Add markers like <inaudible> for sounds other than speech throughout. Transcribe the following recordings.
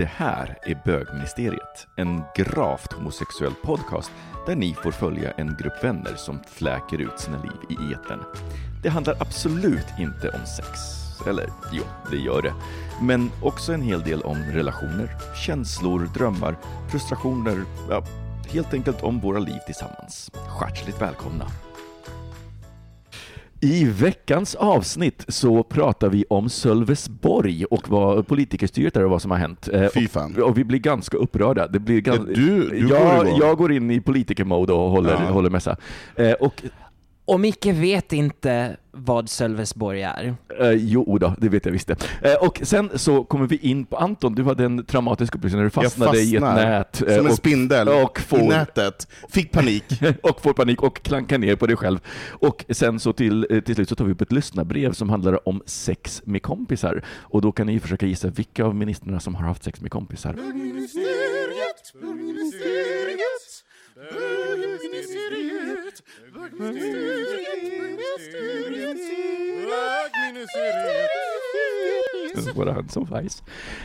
Det här är Bögministeriet, en gravt homosexuell podcast där ni får följa en grupp vänner som fläker ut sina liv i etern. Det handlar absolut inte om sex. Eller jo, det gör det. Men också en hel del om relationer, känslor, drömmar, frustrationer, ja, helt enkelt om våra liv tillsammans. Hjärtligt välkomna! I veckans avsnitt så pratar vi om Sölvesborg och vad politikerstyret är och vad som har hänt. Eh, Fy fan. Och, och vi blir ganska upprörda. Det blir gan- Ja, du- du jag, går igång. jag går in i politikermode och håller, Ja. håller mässa. Eh, och Och Micke vet inte vad Sölvesborg är. Eh, jo då, det vet jag visst det. Eh, och sen så kommer vi in på Anton, du hade en traumatisk upplevelse när du fastnade i ett nät. eh, Som en och, spindel och får- i nätet. Fick panik. <laughs> och får panik och klankar ner på dig själv. Och sen så till, eh, till slut så tar vi upp ett lyssnarbrev som handlar om sex med kompisar. Och då kan ni försöka gissa vilka av ministrarna som har haft sex med kompisar. Våra hand som fajs.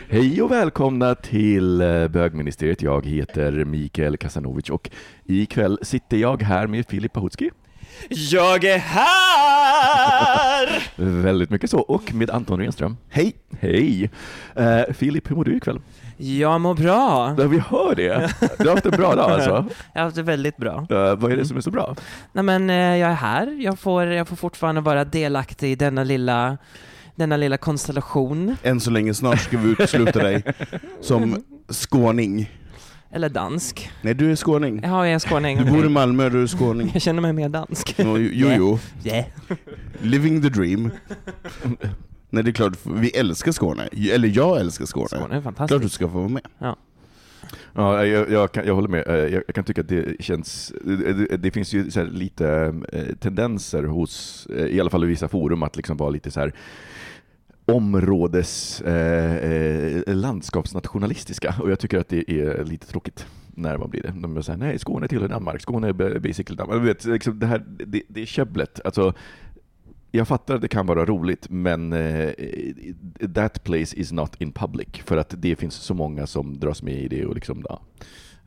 Hej och välkomna till eh, bögministeriet. Jag heter Mikael Kasanovic och ikväll sitter jag här med Filip Pahutski. Jag är här! Väldigt mycket så. Och med Anton Renström. Hej! Hej! Uh, Filip, hur mår du ikväll? Jag mår bra. Ja, vi hör det. Du har haft en bra dag alltså. <laughs> Jag har haft det väldigt bra. Eh, vad är det som är så bra? Nej men eh, jag är här, jag får, jag får fortfarande vara delaktig i denna lilla, denna lilla konstellation. Än så länge, snart ska vi utesluta dig som skåning. Eller dansk. Nej, du är skåning. Ja, jag är skåning. Du bor i Malmö, du är skåning. Jag känner mig mer dansk. Jo, jo, jo. Yeah. Living the dream. Nej, det är klart, vi älskar Skåne. Eller jag älskar Skåne. Skåne är Klart du fantastiskt. ska få vara med. Ja, jag, jag, kan, jag håller med. Eh, Jag, jag kan tycka att det känns... Det, det finns ju så här lite eh, tendenser hos, eh, i alla fall i vissa forum, att liksom vara lite så här områdes eh, eh, landskapsnationalistiska och jag tycker att det är lite tråkigt när man blir det. De säger nej, Skåne tillhör Danmark, Skåne är ba- basically Danmark. Du vet, liksom det, här, det, det är käbblet. Alltså, jag fattar att det kan vara roligt, men eh, that place is not in public, för att det finns så många som dras med i det och liksom, ja,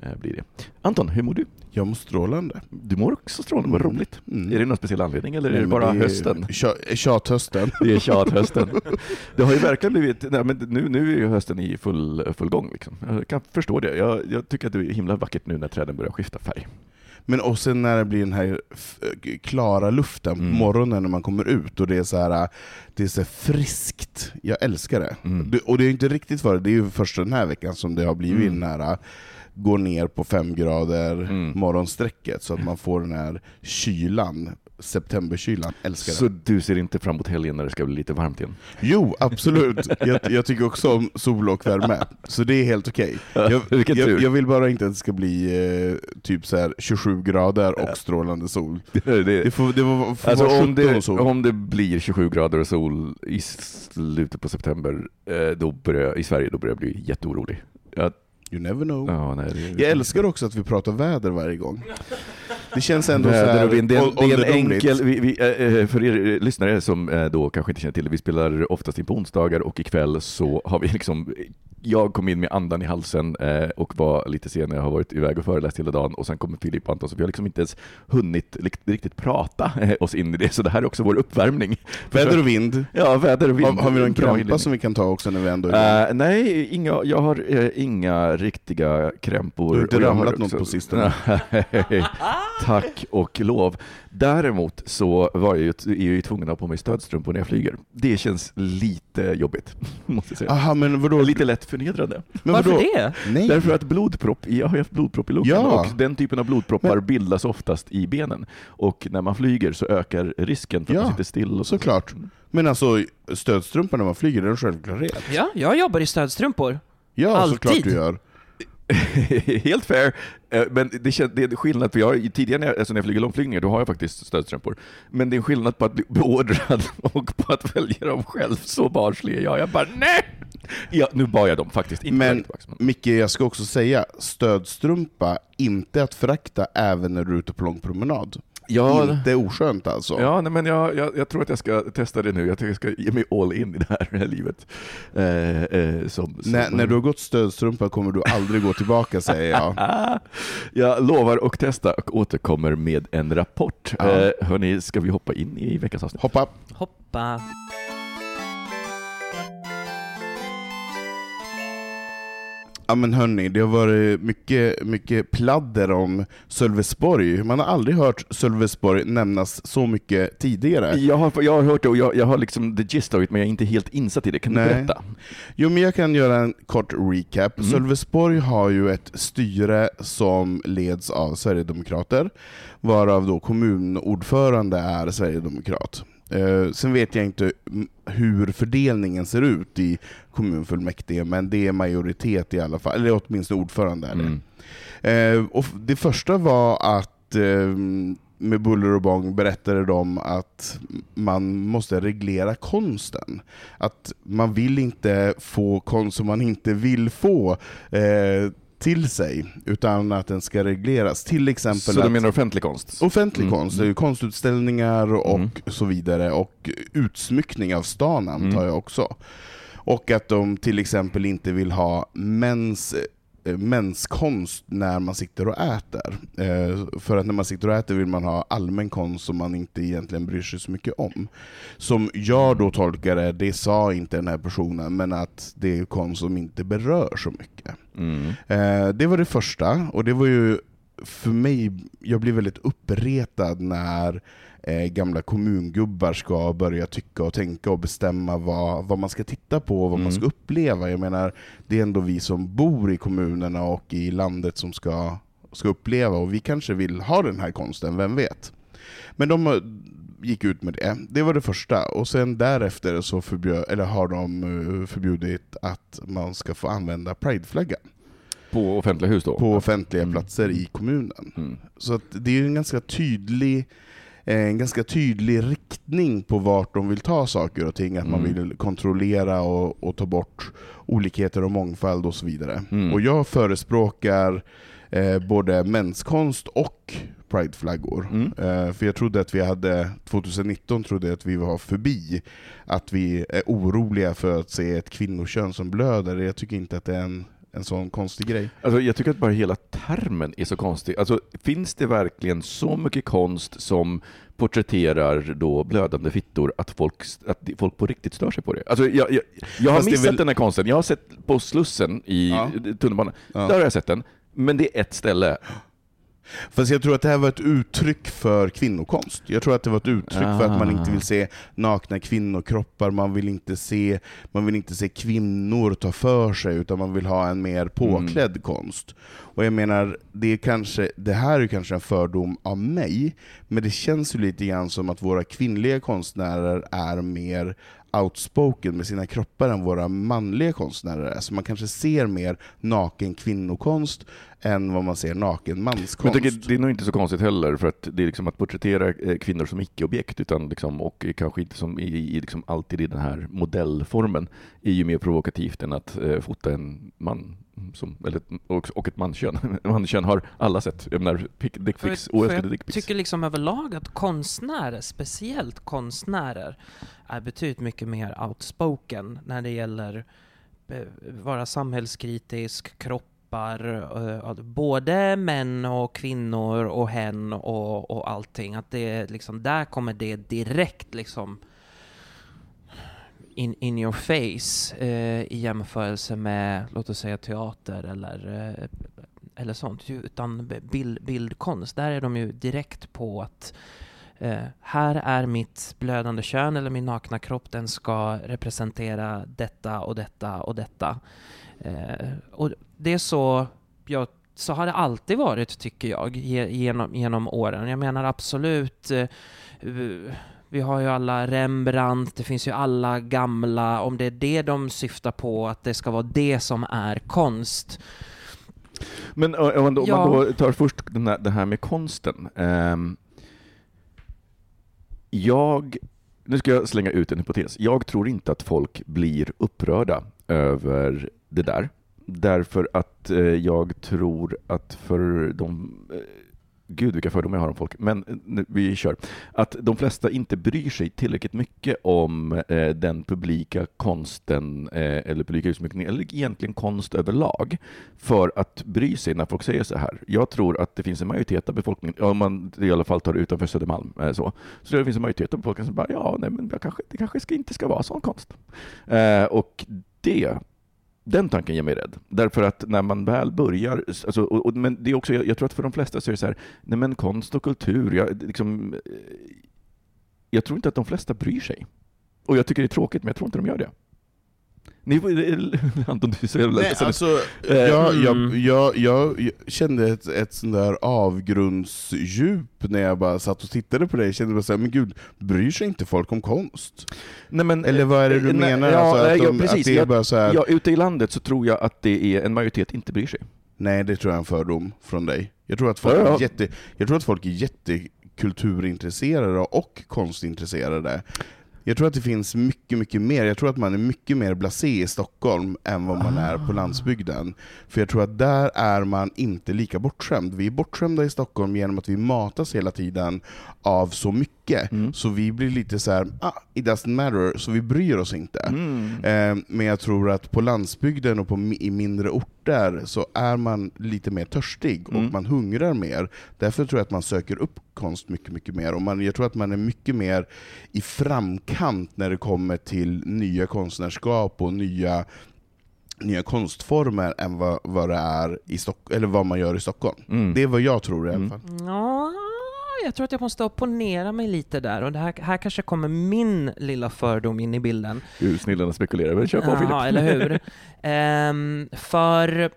eh, blir det. Anton, hur mår du? Jag mår strålande. Du mår också strålande, vad Mm. roligt. Mm. Är det någon speciell anledning eller är Nej, det men bara är hösten? tja- Tjathösten. Det är tjathösten. <laughs> Det har ju verkligen blivit, nej, men nu, nu är ju hösten i full, full gång. Liksom. Jag kan förstå det. Jag, jag tycker att det är himla vackert nu när träden börjar skifta färg. Men och sen när det blir den här f- klara luften på Mm. morgonen när man kommer ut och det är så här, det är så här friskt. Jag älskar det. Mm. det. Och det är inte riktigt för det är ju först den här veckan som det har blivit Mm. nära går ner på fem grader Mm. morgonsträcket så att man får den här kylan, septemberkylan. Älskar Så du ser inte fram emot helgen när det ska bli lite varmt igen? Jo, absolut. Jag, jag tycker också om sol och värme, så det är helt okej. Jag, Vilken tur. jag, jag vill bara inte att det ska bli eh, typ så här 27 grader och strålande sol. <laughs> Det, Det får, det får, får Alltså vara om 17 det, och sol. om det blir 27 grader och sol i slutet på september, eh, då börjar, i Sverige, då börjar jag bli jätteorolig. Jag, You never know. ja, nej, det, Jag älskar också att vi pratar väder varje gång. <laughs> Det känns ändå så här. Det är en, det är en enkel, vi, vi, eh, för er lyssnare som eh, då kanske inte känner till det, vi spelar oftast in på onsdagar och ikväll så har vi liksom jag kom in med andan i halsen eh, och var lite sen när jag har varit iväg och föreläst hela dagen och sen kommer Filip och Anton så vi har liksom inte ens hunnit riktigt prata eh, oss in i det så det här är också vår uppvärmning. Väder och vind. Ja, väder och vind. Har, har vi någon krämpa som vi kan ta också när vi ändå är? Eh, nej, inga, jag har eh, inga riktiga krämpor. Du har inte ramlat något på sistone? <laughs> <laughs> Tack och lov. Däremot så var jag ju, är jag ju tvungen att ha på mig stödstrumpor när jag flyger. Det känns lite jobbigt, <laughs> måste jag säga. Aha, men vadå? Lite lätt förnedrande. Men Varför vadå? det? Nej. Därför att blodpropp, jag har haft blodpropp i lungen Ja. och den typen av blodproppar Men- bildas oftast i benen. Och när man flyger så ökar risken för att Ja, man sitter still. Och så. Såklart. Men alltså, stödstrumpa när man flyger, det är en självklarhet. Ja, jag jobbar i stödstrumpor. Ja, Alltid. såklart du gör. <laughs> Helt fair, men det, kän- det är skillnad, för jag, tidigare när jag, alltså när jag flyger långflygningar, då har jag faktiskt stödstrumpor. Men det är en skillnad på att bli beordrad <laughs> och på att välja dem själv. Så barnslig är jag. Jag bara nej! Ja, nu bar jag dem faktiskt, inte men- Micke, jag ska också säga, stödstrumpa, inte att förakta även när du är ute på lång promenad. Ja, Inte oskönt alltså. Ja, nej, men jag, jag, jag tror att jag ska testa det nu. Jag tror jag ska ge mig all in i det här, <laughs> det här livet. Eh, eh, som, som, När, när du har gått stödstrumpa kommer du aldrig gå tillbaka säger jag. <laughs> Jag lovar att testa och återkommer med en rapport. Ja. Eh, hörni, ska vi hoppa in i veckans avsnitt? Hoppa! Hoppa. Ja men hörni, det har varit mycket, mycket pladder om Sölvesborg. Man har aldrig hört Sölvesborg nämnas så mycket tidigare. Jag har, jag har hört det och jag, jag har liksom the gist of it, men jag är inte helt insatt i det. Kan du Nej. berätta? Jo men jag kan göra en kort recap. Mm. Sölvesborg har ju ett styre som leds av Sverigedemokrater, varav då kommunordförande är Sverigedemokrat. Eh, sen vet jag inte hur fördelningen ser ut i kommunfullmäktige, men det är majoritet i alla fall, eller åtminstone ordförande är det. Mm. Eh, och det första var att eh, med buller och bång berättade de att man måste reglera konsten. Att man vill inte få konst som man inte vill få eh, till sig, utan att den ska regleras. Till exempel Så du menar offentlig konst? offentlig Mm. konst, ju konstutställningar och Mm. så vidare, och utsmyckning av stan antar Mm. jag också. Och att de till exempel inte vill ha mäns eh, mänskonst när man sitter och äter. Eh, för att när man sitter och äter vill man ha allmän konst som man inte egentligen bryr sig så mycket om. Som jag då tolkar det, det sa inte den här personen, men att det är konst som inte berör så mycket. Mm. Eh, det var det första, och det var ju för mig, jag blir väldigt uppretad när eh, gamla kommungubbar ska börja tycka och tänka och bestämma vad, vad man ska titta på och vad man Mm. ska uppleva. Jag menar, det är ändå vi som bor i kommunerna och i landet som ska, ska uppleva, och vi kanske vill ha den här konsten, vem vet? Men de eh, gick ut med det. Det var det första. Och sen därefter så förbjöd, eller har de eh, förbjudit att man ska få använda prideflaggan På offentliga hus då? på offentliga Mm. platser i kommunen. Mm. Så att det är en ganska tydlig en ganska tydlig riktning på vart de vill ta saker och ting, att man Mm. vill kontrollera och, och ta bort olikheter och mångfald och så vidare. Mm. Och jag förespråkar eh, både menskonst och prideflaggor. Mm. Eh, för jag trodde att vi hade, 2019 trodde jag att vi var förbi, att vi är oroliga för att se ett kvinnokön som blöder. Jag tycker inte att det är en, en sån konstig grej. Alltså, jag tycker att bara hela termen är så konstig. Alltså, finns det verkligen så mycket konst som porträtterar då blödande fittor att folk, att folk på riktigt stör sig på det? Alltså, jag, jag, jag har Fast missat väl- den här konsten. Jag har sett på Slussen i Ja. tunnelbanan. Ja. Där har jag sett den. Men det är ett ställe. Fast jag tror att det här var ett uttryck för kvinnokonst. Jag tror att det var ett uttryck för att man Ah. inte vill se nakna kvinnokroppar, man vill inte se, man vill inte se kvinnor ta för sig, utan man vill ha en mer påklädd konst. Och jag menar, det, är kanske, det här är kanske en fördom av mig, men det känns ju lite grann som att våra kvinnliga konstnärer är mer outspoken med sina kroppar än våra manliga konstnärer är. Så man kanske ser mer naken kvinnokonst än vad man ser naken Men manskonst. jag tycker, det är nog inte så konstigt heller, för att det är liksom att porträttera eh, kvinnor som icke-objekt, utan liksom, och kanske inte som i, i liksom alltid i den här modellformen, är ju mer provokativt än att eh, fota en man som, eller, och, och ett manskön. <laughs> Manskön har alla sett. Jag menar, pic- dickpics, För- för oönskade jag dickpics. tycker liksom överlag att konstnärer, speciellt konstnärer, är betydligt mycket mer outspoken när det gäller eh, vara samhällskritisk, kroppar, eh, både män och kvinnor och hen och, och allting. Att det liksom, där kommer det direkt liksom in, in your face eh, i jämförelse med, låt oss säga teater eller, eh, eller sånt. Utan bild, bildkonst, där är de ju direkt på att eh, här är mitt blödande kön eller min nakna kropp, den ska representera detta och detta och detta. Eh, och det är så jag så har det alltid varit, tycker jag, genom, genom åren. Jag menar absolut eh, vi har ju alla Rembrandt, det finns ju alla gamla, om det är det de syftar på, att det ska vara det som är konst. Men om man då, ja. man då tar först den här, det här med konsten. Um, jag, nu ska jag slänga ut en hypotes. Jag tror inte att folk blir upprörda över det där. Därför att eh, jag tror att för de eh, Gud vilka fördomar jag har om folk, men eh, vi kör. Att de flesta inte bryr sig tillräckligt mycket om eh, den publika konsten, eh, eller publika utsmyckningen, eller egentligen konst överlag, för att bry sig när folk säger så här. Jag tror att det finns en majoritet av befolkningen, om man i alla fall tar det utanför Södermalm, eh, så, så det finns en majoritet av befolkningen som bara, ja, nej, men det kanske, det kanske ska, inte ska vara sån konst. Eh, och det den tanken ger mig rädd. Därför att när man väl börjar, alltså, och, och, men det är också, jag, jag, tror att för de flesta så är det så här, nej men konst och kultur, jag, liksom, eh, jag tror inte att de flesta bryr sig. Och jag tycker det är tråkigt, men jag tror inte de gör det. Ni, <laughs> Anton, du är så jävla Nej, alltså, eh, jag, jag, jag, jag, kände ett, ett sånt där avgrundsdjup när jag bara satt och tittade på dig. Jag kände bara såhär, men gud, bryr sig inte folk om konst? Nej, men, Eller vad är det du nej, menar? Ja, alltså, att, de, precis, att det är bara så här... ja, ute i landet så tror jag att det är en majoritet inte bryr sig. Nej, det tror jag är en fördom från dig. Jag tror att folk, ja, ja. Är, jätte, jag tror att folk är jättekulturintresserade och konstintresserade. Jag tror att det finns mycket, mycket mer. Jag tror att man är mycket mer blasé i Stockholm än vad man ah. är på ah. landsbygden. För jag tror att där är man inte lika bortskämd. Vi är bortskämda i Stockholm genom att vi matas hela tiden av så mycket, mm. så vi blir lite så här, ah, it doesn't matter, så vi bryr oss inte. Mm. Eh, men jag tror att på landsbygden och på, i mindre orter så är man lite mer törstig, mm. och man hungrar mer. Därför tror jag att man söker upp konst mycket, mycket mer. Och man, jag tror att man är mycket mer i framkant när det kommer till nya konstnärskap och nya nya konstformer än vad, vad det är i Stock eller vad man gör i Stockholm. Mm. Det är vad jag tror i alla mm. fall. Ja, jag tror att jag måste opponera mig lite där och det här, här kanske kommer min lilla fördom in i bilden. Du snillarna spekulerar, men kör på Filip. Ja, eller hur. um, <laughs> för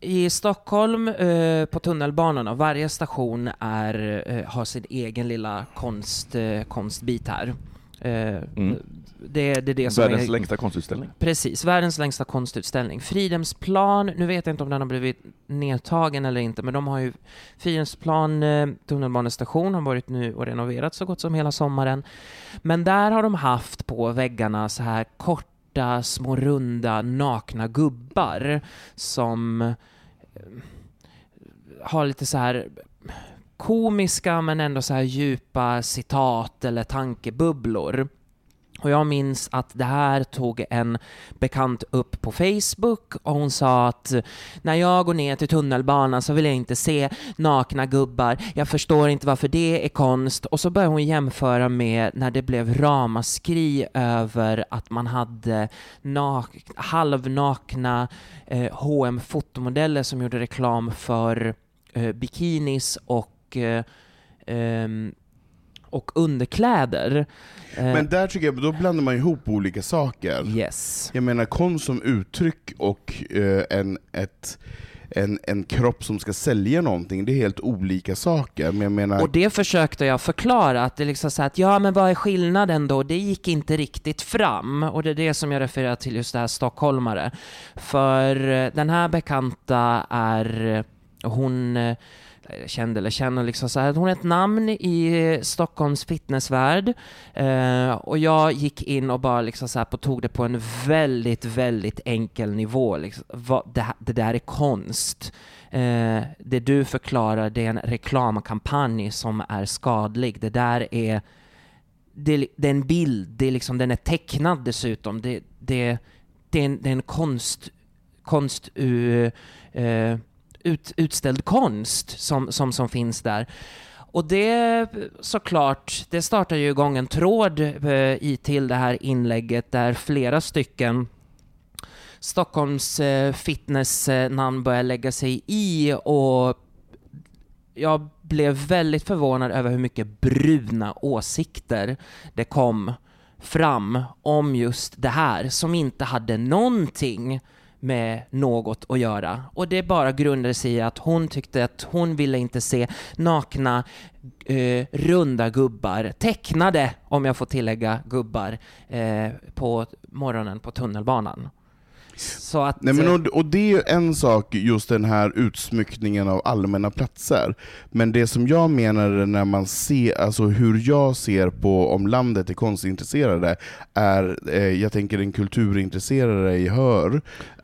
i Stockholm, uh, på tunnelbanorna, varje station är, uh, har sin egen lilla konst, uh, konstbit här. Mm. Det, det, det som världens är, längsta konstutställning. Precis, världens längsta konstutställning. Fridhemsplan, nu vet jag inte om den har blivit nedtagen eller inte, men de har ju Fridhemsplan eh, tunnelbanestation har varit nu och renoverat så gott som hela sommaren. Men där har de haft på väggarna så här korta, små runda, nakna gubbar som eh, har lite så här komiska men ändå så här djupa citat eller tankebubblor. Och jag minns att det här tog en bekant upp på Facebook och hon sa att när jag går ner till tunnelbanan så vill jag inte se nakna gubbar. Jag förstår inte varför det är konst. Och så började hon jämföra med när det blev ramaskri över att man hade nak halvnakna eh, H&M fotomodeller som gjorde reklam för eh, bikinis och eh, ehm, och underkläder. Eh, Men där tycker jag, då blandar man ihop olika saker. Yes. Jag menar konst som uttryck och eh, en, ett, en, en kropp som ska sälja någonting, det är helt olika saker. Men jag menar... Och det försökte jag förklara, att det liksom så att ja men vad är skillnaden då? Det gick inte riktigt fram, och det är det som jag refererar till just det här stockholmare. För den här bekanta är, hon känd eller känner liksom så här, hon är ett namn i eh, Stockholms fitnessvärld eh, och jag gick in och bara liksom så här på, tog det på en väldigt, väldigt enkel nivå. Liksom. Vad, det, det, där är konst. Eh, det du förklarar, det är en reklamkampanj som är skadlig. Det där är, det, det är en bild, det är liksom, den är tecknad dessutom. Det, det, det är en, det är en konst, konst uh, uh, ut, utställd konst som, som, som finns där. Och det såklart, det startar ju igång en tråd eh, i till det här inlägget där flera stycken Stockholms eh, fitnessnamn börjar lägga sig i och jag blev väldigt förvånad över hur mycket bruna åsikter det kom fram om just det här som inte hade någonting med något att göra. Och det bara grundade sig i att hon tyckte att hon ville inte se nakna, eh, runda gubbar, tecknade, om jag får tillägga, gubbar eh, på morgonen på tunnelbanan. Så att, Nej, men och, och det är ju en sak, just den här utsmyckningen av allmänna platser. Men det som jag menar när man ser, alltså hur jag ser på om landet är konstintresserade, är, eh, jag tänker en kulturintresserade i Hör,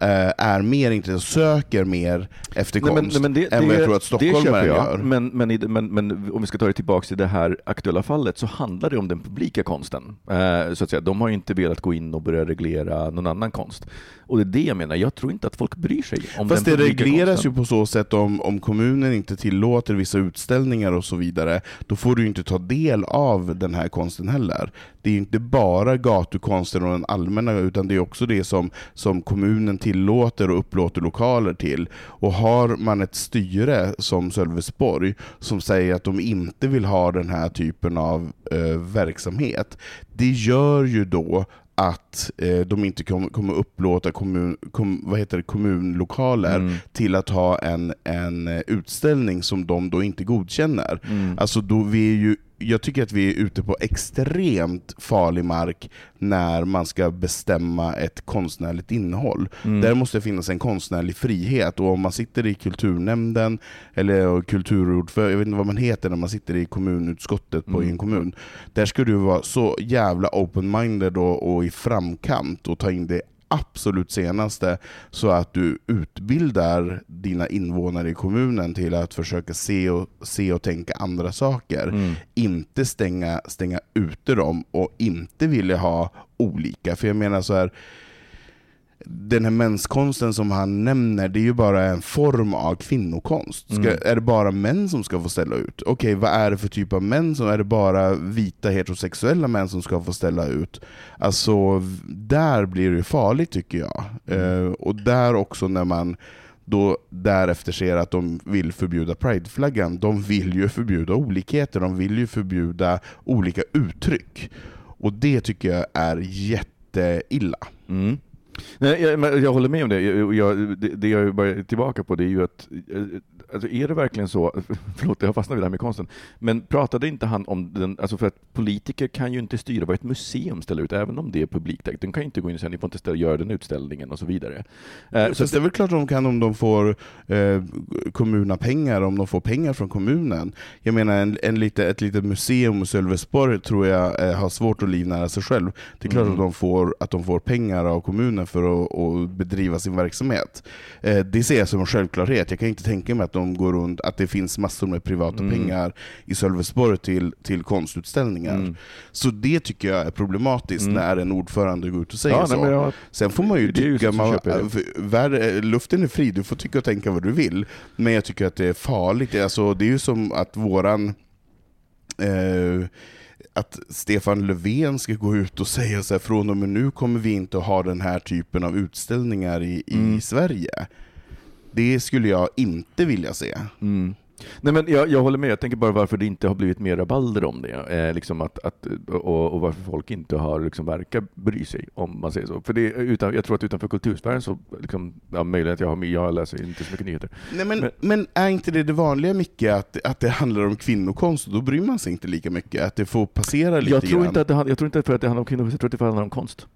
eh, är mer intresserad, söker mer efter konst, nej, men, men det, än vad jag tror att stockholmare gör. Men, men, men, men, om vi ska ta det tillbaka till det här aktuella fallet, så handlar det om den publika konsten. Eh, så att säga. De har ju inte velat gå in och börja reglera någon annan konst. Och det är det jag menar, jag tror inte att folk bryr sig om Fast det regleras konsten. ju på så sätt om, om kommunen inte tillåter vissa utställningar och så vidare, då får du inte ta del av den här konsten heller. Det är inte bara gatukonsten och den allmänna, utan det är också det som, som kommunen tillåter och upplåter lokaler till. Och har man ett styre som Sölvesborg, som säger att de inte vill ha den här typen av eh, verksamhet, det gör ju då att eh, de inte kommer kom upplåta kommun, kom, vad heter det, kommunlokaler mm. till att ha en, en utställning som de då inte godkänner. Mm. Alltså då vi är ju jag tycker att vi är ute på extremt farlig mark när man ska bestämma ett konstnärligt innehåll. Mm. Där måste det finnas en konstnärlig frihet, och om man sitter i kulturnämnden, eller kulturordförande, jag vet inte vad man heter när man sitter i kommunutskottet på mm. en kommun, där ska du vara så jävla open-minded och, och i framkant och ta in det absolut senaste så att du utbildar dina invånare i kommunen till att försöka se och, se och tänka andra saker. Mm. Inte stänga, stänga ute dem och inte vilja ha olika. För jag menar så här den här menskonsten som han nämner, det är ju bara en form av kvinnokonst. Ska, mm. Är det bara män som ska få ställa ut? Okej, okay, vad är det för typ av män? Som, är det bara vita heterosexuella män som ska få ställa ut? Alltså, där blir det farligt tycker jag. Mm. Uh, och där också när man då därefter ser att de vill förbjuda prideflaggan, de vill ju förbjuda olikheter, de vill ju förbjuda olika uttryck. Och det tycker jag är jätteilla. Mm. Nej, jag, jag, håller med om det. Jag, jag, det. det. jag är tillbaka på det är ju att eh, alltså är det verkligen så, <laughs> förlåt jag har fastnat vid det här med konsten, men pratade inte han om den, alltså för att politiker kan ju inte styra vad ett museum ställer ut, även om det är publikt. De kan ju inte gå in och säga ni får inte ställa, göra den utställningen och så vidare. Eh, så det är väl klart de kan om de får eh, kommunapengar, om de får pengar från kommunen. Jag menar, en, en lite, ett litet museum i Sölvesborg tror jag eh, har svårt att livnära sig själv. Det är klart mm. att, de får, att de får pengar av kommunen för att, att bedriva sin verksamhet. Eh, det ser jag som en självklarhet. Jag kan inte tänka mig att de går runt, att det finns massor med privata mm. pengar i Sölvesborg till, till konstutställningar. Mm. Så det tycker jag är problematiskt mm. när en ordförande går ut och säger ja, så. Nej, jag, Sen får man ju tycka, man, värld, luften är fri, du får tycka och tänka vad du vill. Men jag tycker att det är farligt. Alltså, det är ju som att våran eh, att Stefan Löfven ska gå ut och säga så här, från och med nu kommer vi inte att ha den här typen av utställningar i, i mm. Sverige. Det skulle jag inte vilja se. Mm. Nej, men jag, jag håller med, jag tänker bara varför det inte har blivit mer rabalder om det. Eh, liksom att, att, och, och, varför folk inte har liksom verkar bry sig, om man säger så. För det, utan, jag tror att utanför kultursfären så, liksom, ja, möjligen att jag, har, jag läser inte så mycket nyheter. Nej, men, men, men, är inte det det vanliga mycket, att, att det handlar om kvinnokonst, och då bryr man sig inte lika mycket? Att det får passera lite jag tror grann? Inte att det, jag tror inte för att det handlar om kvinnokonst, jag tror att det handlar om konst.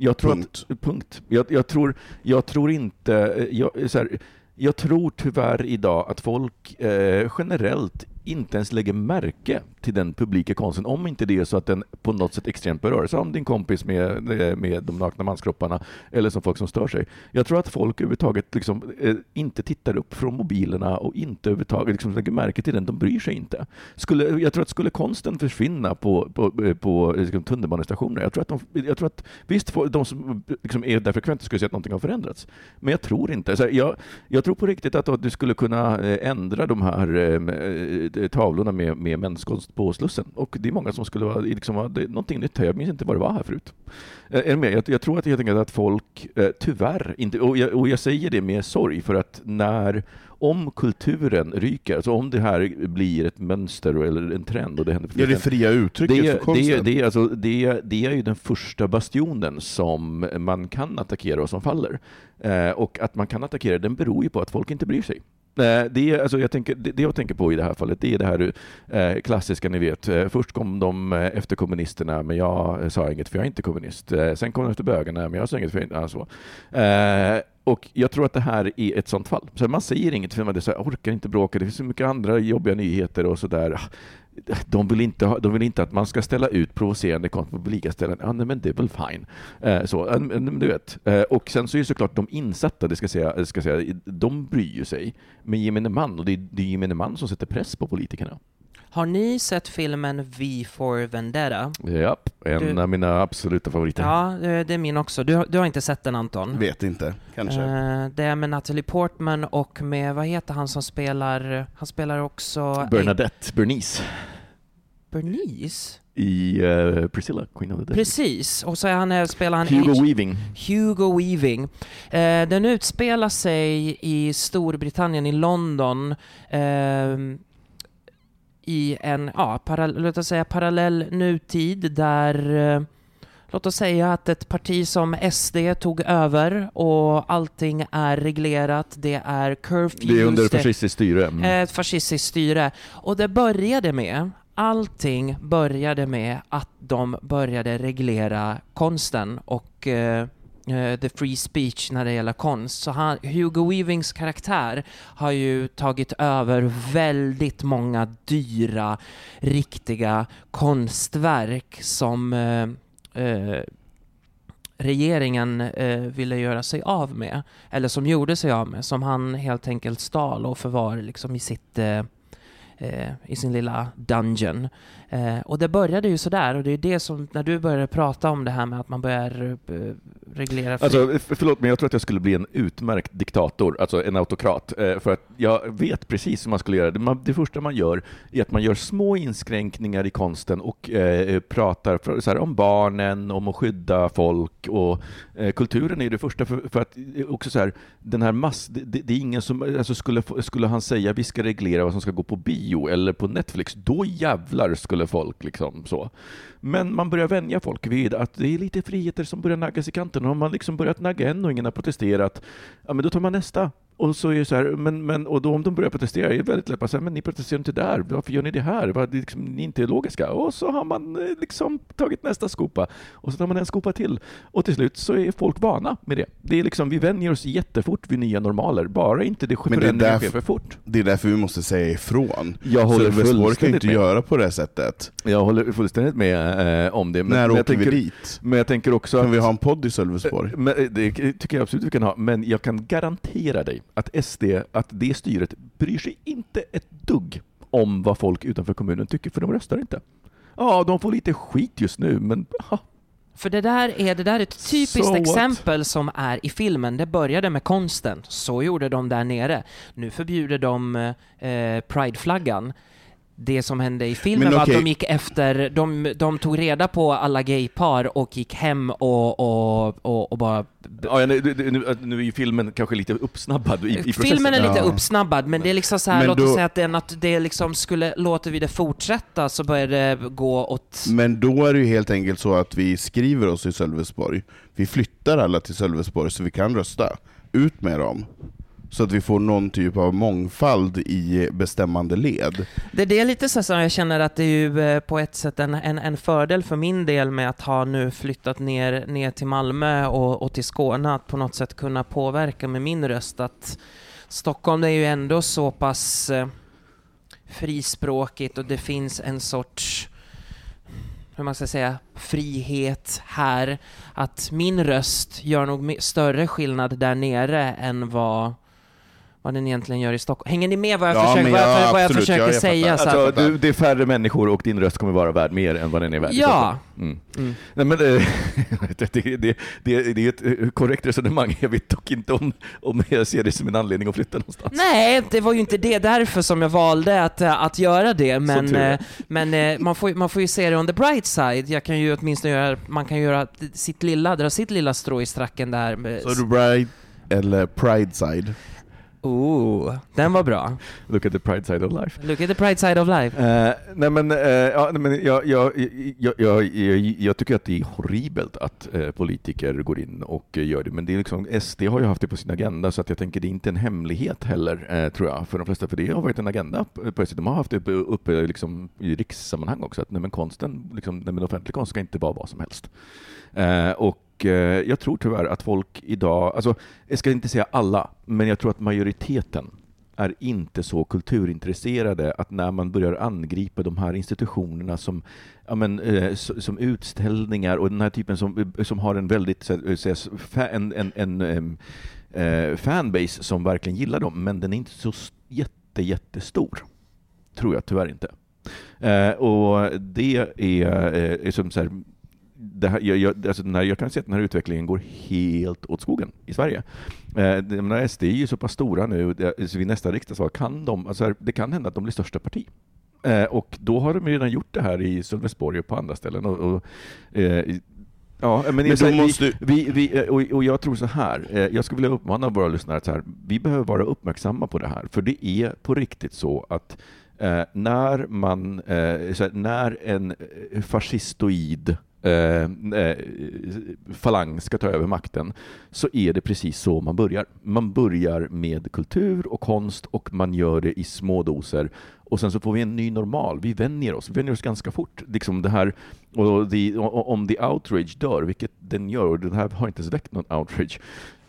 Jag tror punkt. Att, punkt. Jag, jag, tror, jag tror inte... Jag, så här, jag tror tyvärr idag att folk eh, generellt inte ens lägger märke till den publika konsten, om inte det är så att den på något sätt extremt berör, som din kompis med, med de nakna manskropparna, eller som folk som stör sig. Jag tror att folk överhuvudtaget liksom, eh, inte tittar upp från mobilerna och inte överhuvudtaget liksom lägger märke till den, de bryr sig inte. Skulle, jag tror att skulle konsten försvinna på, på, eh, på eh, liksom, tunnelbanestationer, jag tror att, de, jag tror att visst, de som liksom är där frekvent skulle säga att någonting har förändrats, men jag tror inte. Så jag, jag tror på riktigt att du skulle kunna eh, ändra de här eh, tavlorna med, med menskonst på Slussen. Och det är många som skulle vara liksom, någonting nytt här. Jag minns inte vad det var här förut. Eh, är med? Jag, jag, tror att helt enkelt att folk, eh, tyvärr, inte, och jag, och jag säger det med sorg, för att när om kulturen ryker, alltså om det här blir ett mönster eller en trend och det händer Ja, det fria uttrycket det, för konsten. Det, det, alltså, det, det är ju den första bastionen som man kan attackera och som faller. Eh, och att man kan attackera den beror ju på att folk inte bryr sig. Eh, det, är, alltså jag tänker, det, jag tänker på i det här fallet, det är det här eh, klassiska, ni vet. Eh, först kom de eh, efter kommunisterna, men jag sa inget för jag är inte kommunist. Sen kom de efter bögarna, men jag sa inget för jag är inte... Alltså. Och jag tror att det här är ett sånt fall. Så man säger inget för man är så här, orkar inte bråka, det finns så mycket andra jobbiga nyheter och sådär de vill, inte ha, de vill inte att man ska ställa ut provocerande konst på publika ställen. Ja, nej, men det är väl fine. Eh, så, du vet. Eh, och sen så är det såklart de insatta, det ska säga, ska säga, de bryr ju sig. Men gemene man, och det är, det är gemene man som sätter press på politikerna. Har ni sett filmen V for Vendetta? Japp, en du... av mina absoluta favoriter. Ja, det är min också. Du, du har inte sett den Anton? Vet inte, kanske. Uh, det är med Natalie Portman och med, vad heter han som spelar, han spelar också... Bernadette, Bernice. Bernice? i uh, Priscilla, Queen of the Desert. Precis, och så är han, eh, spelar han... Hugo H Weaving. Hugo Weaving. Uh, den utspelar sig i Storbritannien, i London, uh, i en, ja, låt oss säga parallell nutid där eh, Låt oss säga att ett parti som SD tog över och allting är reglerat, det är curfews. Det är under fascistiskt styre. Mm. Ett fascistiskt styre. Och det började med, allting började med att de började reglera konsten och eh, Eh, the free speech när det gäller konst. Så han, Hugo Weavings karaktär har ju tagit över väldigt många dyra, riktiga konstverk som eh, eh, regeringen eh, ville göra sig av med, eller som gjorde sig av med, som han helt enkelt stal och förvar liksom i sitt eh, eh i sin lilla dungeon. Eh, och det började ju sådär, och det är det som, när du började prata om det här med att man börjar eh, reglera... Alltså, förlåt, men jag tror att jag skulle bli en utmärkt diktator, alltså en autokrat, eh, för att jag vet precis hur man skulle göra. Det, man, det första man gör är att man gör små inskränkningar i konsten och eh, pratar för, så här, om barnen, om att skydda folk, och eh, kulturen är det första, för, för att eh, också så här, den här mass... Det, det, det är ingen som... Alltså skulle, skulle han säga vi ska reglera vad som ska gå på bio eller på Netflix, då jävlar skulle skulle folk liksom så. Men man börjar vänja folk vid att det är lite friheter som börjar naggas i kanten. Och har man liksom börjat nagga en och ingen har protesterat, ja men då tar man nästa. Och så är det så här, men, men, och då om de börjar protestera, är det väldigt lätt att säga, men ni protesterar inte där, varför gör ni det här? Var, liksom, ni är inte logiska. Och så har man eh, liksom tagit nästa skopa, och så tar man en skopa till. Och till slut så är folk vana med det. det är liksom, vi vänjer oss jättefort vid nya normaler, bara inte det förändringar sker för fort. Det är därför vi måste säga ifrån. Jag håller fullständigt kan inte med. göra på det sättet. Jag håller fullständigt med eh, om det. Men, När men åker tänker, vi dit? Men jag tänker också kan att, vi ha en podd i Sölvesborg? Eh, det tycker jag absolut vi kan ha, men jag kan garantera dig att SD, att det styret bryr sig inte ett dugg om vad folk utanför kommunen tycker, för de röstar inte. Ja, de får lite skit just nu, men ha. För det där är, det där är ett typiskt so exempel som är i filmen. Det började med konsten, så gjorde de där nere. Nu förbjuder de eh, prideflaggan det som hände i filmen var att de gick efter, de, de tog reda på alla gaypar och gick hem och, och, och, och bara... Ja, nu, nu, nu är ju filmen kanske lite uppsnabbad i, i processen. Filmen är lite ja. uppsnabbad, men det är liksom så här, låt oss säga att det, att det liksom skulle, låter vi det fortsätta så börjar det gå åt... Men då är det ju helt enkelt så att vi skriver oss i Sölvesborg, vi flyttar alla till Sölvesborg så vi kan rösta. Ut med dem så att vi får någon typ av mångfald i bestämmande led. Det, det är lite så som jag känner att det är ju eh, på ett sätt en, en, en, fördel för min del med att ha nu flyttat ner, ner till Malmö och, och till Skåne, att på något sätt kunna påverka med min röst att Stockholm är ju ändå så pass eh, frispråkigt och det finns en sorts hur man ska säga, frihet här. Att min röst gör nog större skillnad där nere än vad vad den egentligen gör i Stockholm. Hänger ni med vad jag Ja, försöker, men vad jag, ja, vad jag försöker Ja, jag säga? Så att, Alltså, du, det är färre människor och din röst kommer vara värd mer än vad den är värd Ja. Mm. mm. Nej, men, eh, <laughs> det, det, det, det, det är ett eh, korrekt resonemang. Jag vet dock inte om, om jag ser det som en anledning att flytta någonstans. Nej, det var ju inte det därför som jag valde att, eh, att göra det, men, men man, får, man får ju se det on the bright side. Jag kan ju åtminstone göra, man kan göra sitt lilla, dra sitt lilla strå i stracken där. Så du Bride eller Pride side? Oh, den var bra. Look at the pride side of life. Look at the pride side of life. Eh, nej men, eh, ja, nej, men jag, jag, jag, jag, jag, tycker att det är horribelt att eh, politiker går in och gör det, men det är liksom, SD har ju haft det på sin agenda, så att jag tänker det är inte en hemlighet heller, tror jag, för de flesta, för det har varit en agenda på SD. De har haft det uppe, uppe liksom, i rikssammanhang också, att nej, men konsten, liksom, nej, men offentlig konst ska inte vara vad som helst. Eh, och eh, jag tror tyvärr att folk idag, alltså, jag ska inte säga alla, men jag tror att majoriteten är inte så kulturintresserade att när man börjar angripa de här institutionerna som, ja men, eh, som utställningar och den här typen som, som har en väldigt så, eh, en, en, en, eh, fanbase som verkligen gillar dem, men den är inte så jätte, jättestor. Tror jag tyvärr inte. Eh, och det är, eh, är som så här, det här, jag, jag, alltså den här, jag kan se att den här utvecklingen går helt åt skogen i Sverige. Eh, menar, SD är ju så pass stora nu, så vid nästa riksdagsval kan de, alltså här, det kan hända att de blir största parti. Eh, och då har de redan gjort det här i Sölvesborg och på andra ställen. Och, och, eh, ja, men, Men så måste- vi, vi, eh, och, och jag tror så här, eh, jag skulle vilja uppmana våra lyssnare att så här, vi behöver vara uppmärksamma på det här, för det är på riktigt så att eh, när man, här, när en fascistoid Eh, eh, falang ska ta över makten så är det precis så man börjar. Man börjar med kultur och konst och man gör det i små doser och sen så får vi en ny normal. Vi vänjer oss, vi vänjer oss ganska fort. Liksom det här, och the, om the outrage dör, vilket den gör, och den här har inte ens väckt någon outrage,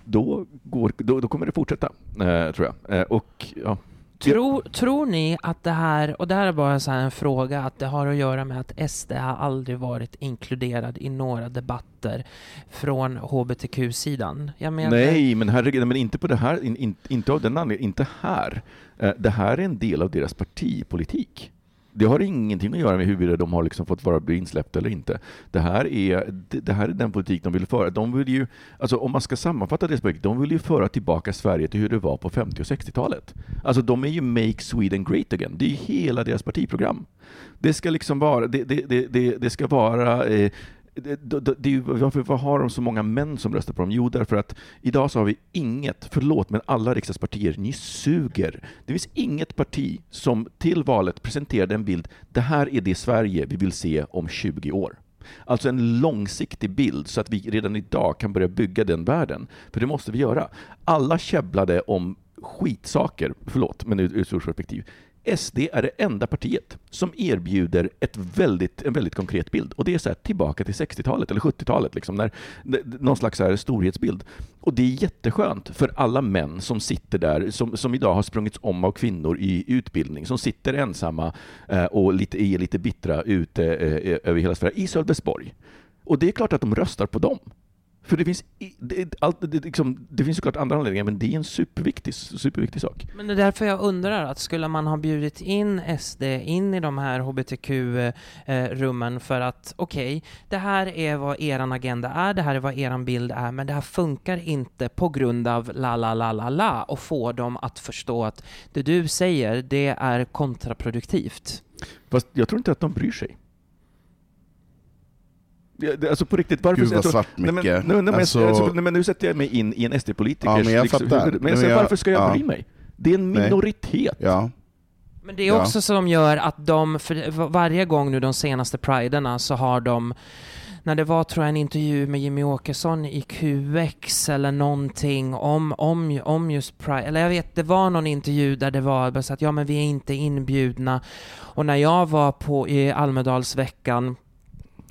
då, går, då, då kommer det fortsätta, eh, tror jag. Eh, och ja, Tror, tror ni att det här, och det här är bara så en fråga, att det har att göra med att SD har aldrig varit inkluderad i några debatter från HBTQ-sidan? Nej, men herregud, men inte på det här, in, in, inte av den anledningen, inte här. Eh, Det här är en del av deras partipolitik. Det har ingenting att göra med huruvida de har liksom fått vara insläppta eller inte. Det här, är, det, här är den politik de vill föra. De vill ju, alltså om man ska sammanfatta deras politik, de vill ju föra tillbaka Sverige till hur det var på 50 och 60-talet. Alltså de är ju Make Sweden Great Again. Det är ju hela deras partiprogram. Det ska liksom vara, det, det, det, det, det ska vara eh, det, det, det, varför, varför, har de så många män som röstar på dem? Jo, därför att idag så har vi inget, förlåt, men alla riksdagspartier, ni suger. Det finns inget parti som till valet presenterade en bild, det här är det Sverige vi vill se om 20 år. Alltså en långsiktig bild så att vi redan idag kan börja bygga den världen. För det måste vi göra. Alla käbblade om skitsaker, förlåt, men ur ur ett stort perspektiv. SD är det enda partiet som erbjuder ett väldigt, en väldigt konkret bild. Och det är så här, tillbaka till 60-talet eller 70-talet, liksom, när, någon slags så här storhetsbild. Och det är jätteskönt för alla män som sitter där, som, som idag har sprungits om av kvinnor i utbildning, som sitter ensamma eh, och lite, är lite bittra ute eh, över hela Sverige, i Sölvesborg. Och det är klart att de röstar på dem. För det finns, det, allt, det, liksom, det finns såklart andra anledningar, men det är en superviktig, superviktig sak. Men det är därför jag undrar, att skulle man ha bjudit in SD in i de här HBTQ-rummen för att okej, det här är vad eran agenda är, det här är vad eran bild är, men det här funkar inte på grund av la la la la la och få dem att förstå att det du säger, det är kontraproduktivt. Fast jag tror inte att de bryr sig. Ja, Alltså på riktigt, varför... Gud vad svart, nej, men, Micke. nej, men, Alltså- alltså, nej, men nu sätter jag mig in i en SD-politikers... Ja, men jag liksom, fattar. Men, Nej, men jag- varför ska jag ja. bry mig? Det är en Nej. minoritet. Ja. Men det är Ja. också som gör att de, för var- varje gång nu de senaste priderna så har de när det var, tror jag, en intervju med Jimmy Åkesson i QX eller någonting om, om, om just Pride, eller jag vet, det var någon intervju där det var bara så att ja men vi är inte inbjudna. Och när jag var på i Almedalsveckan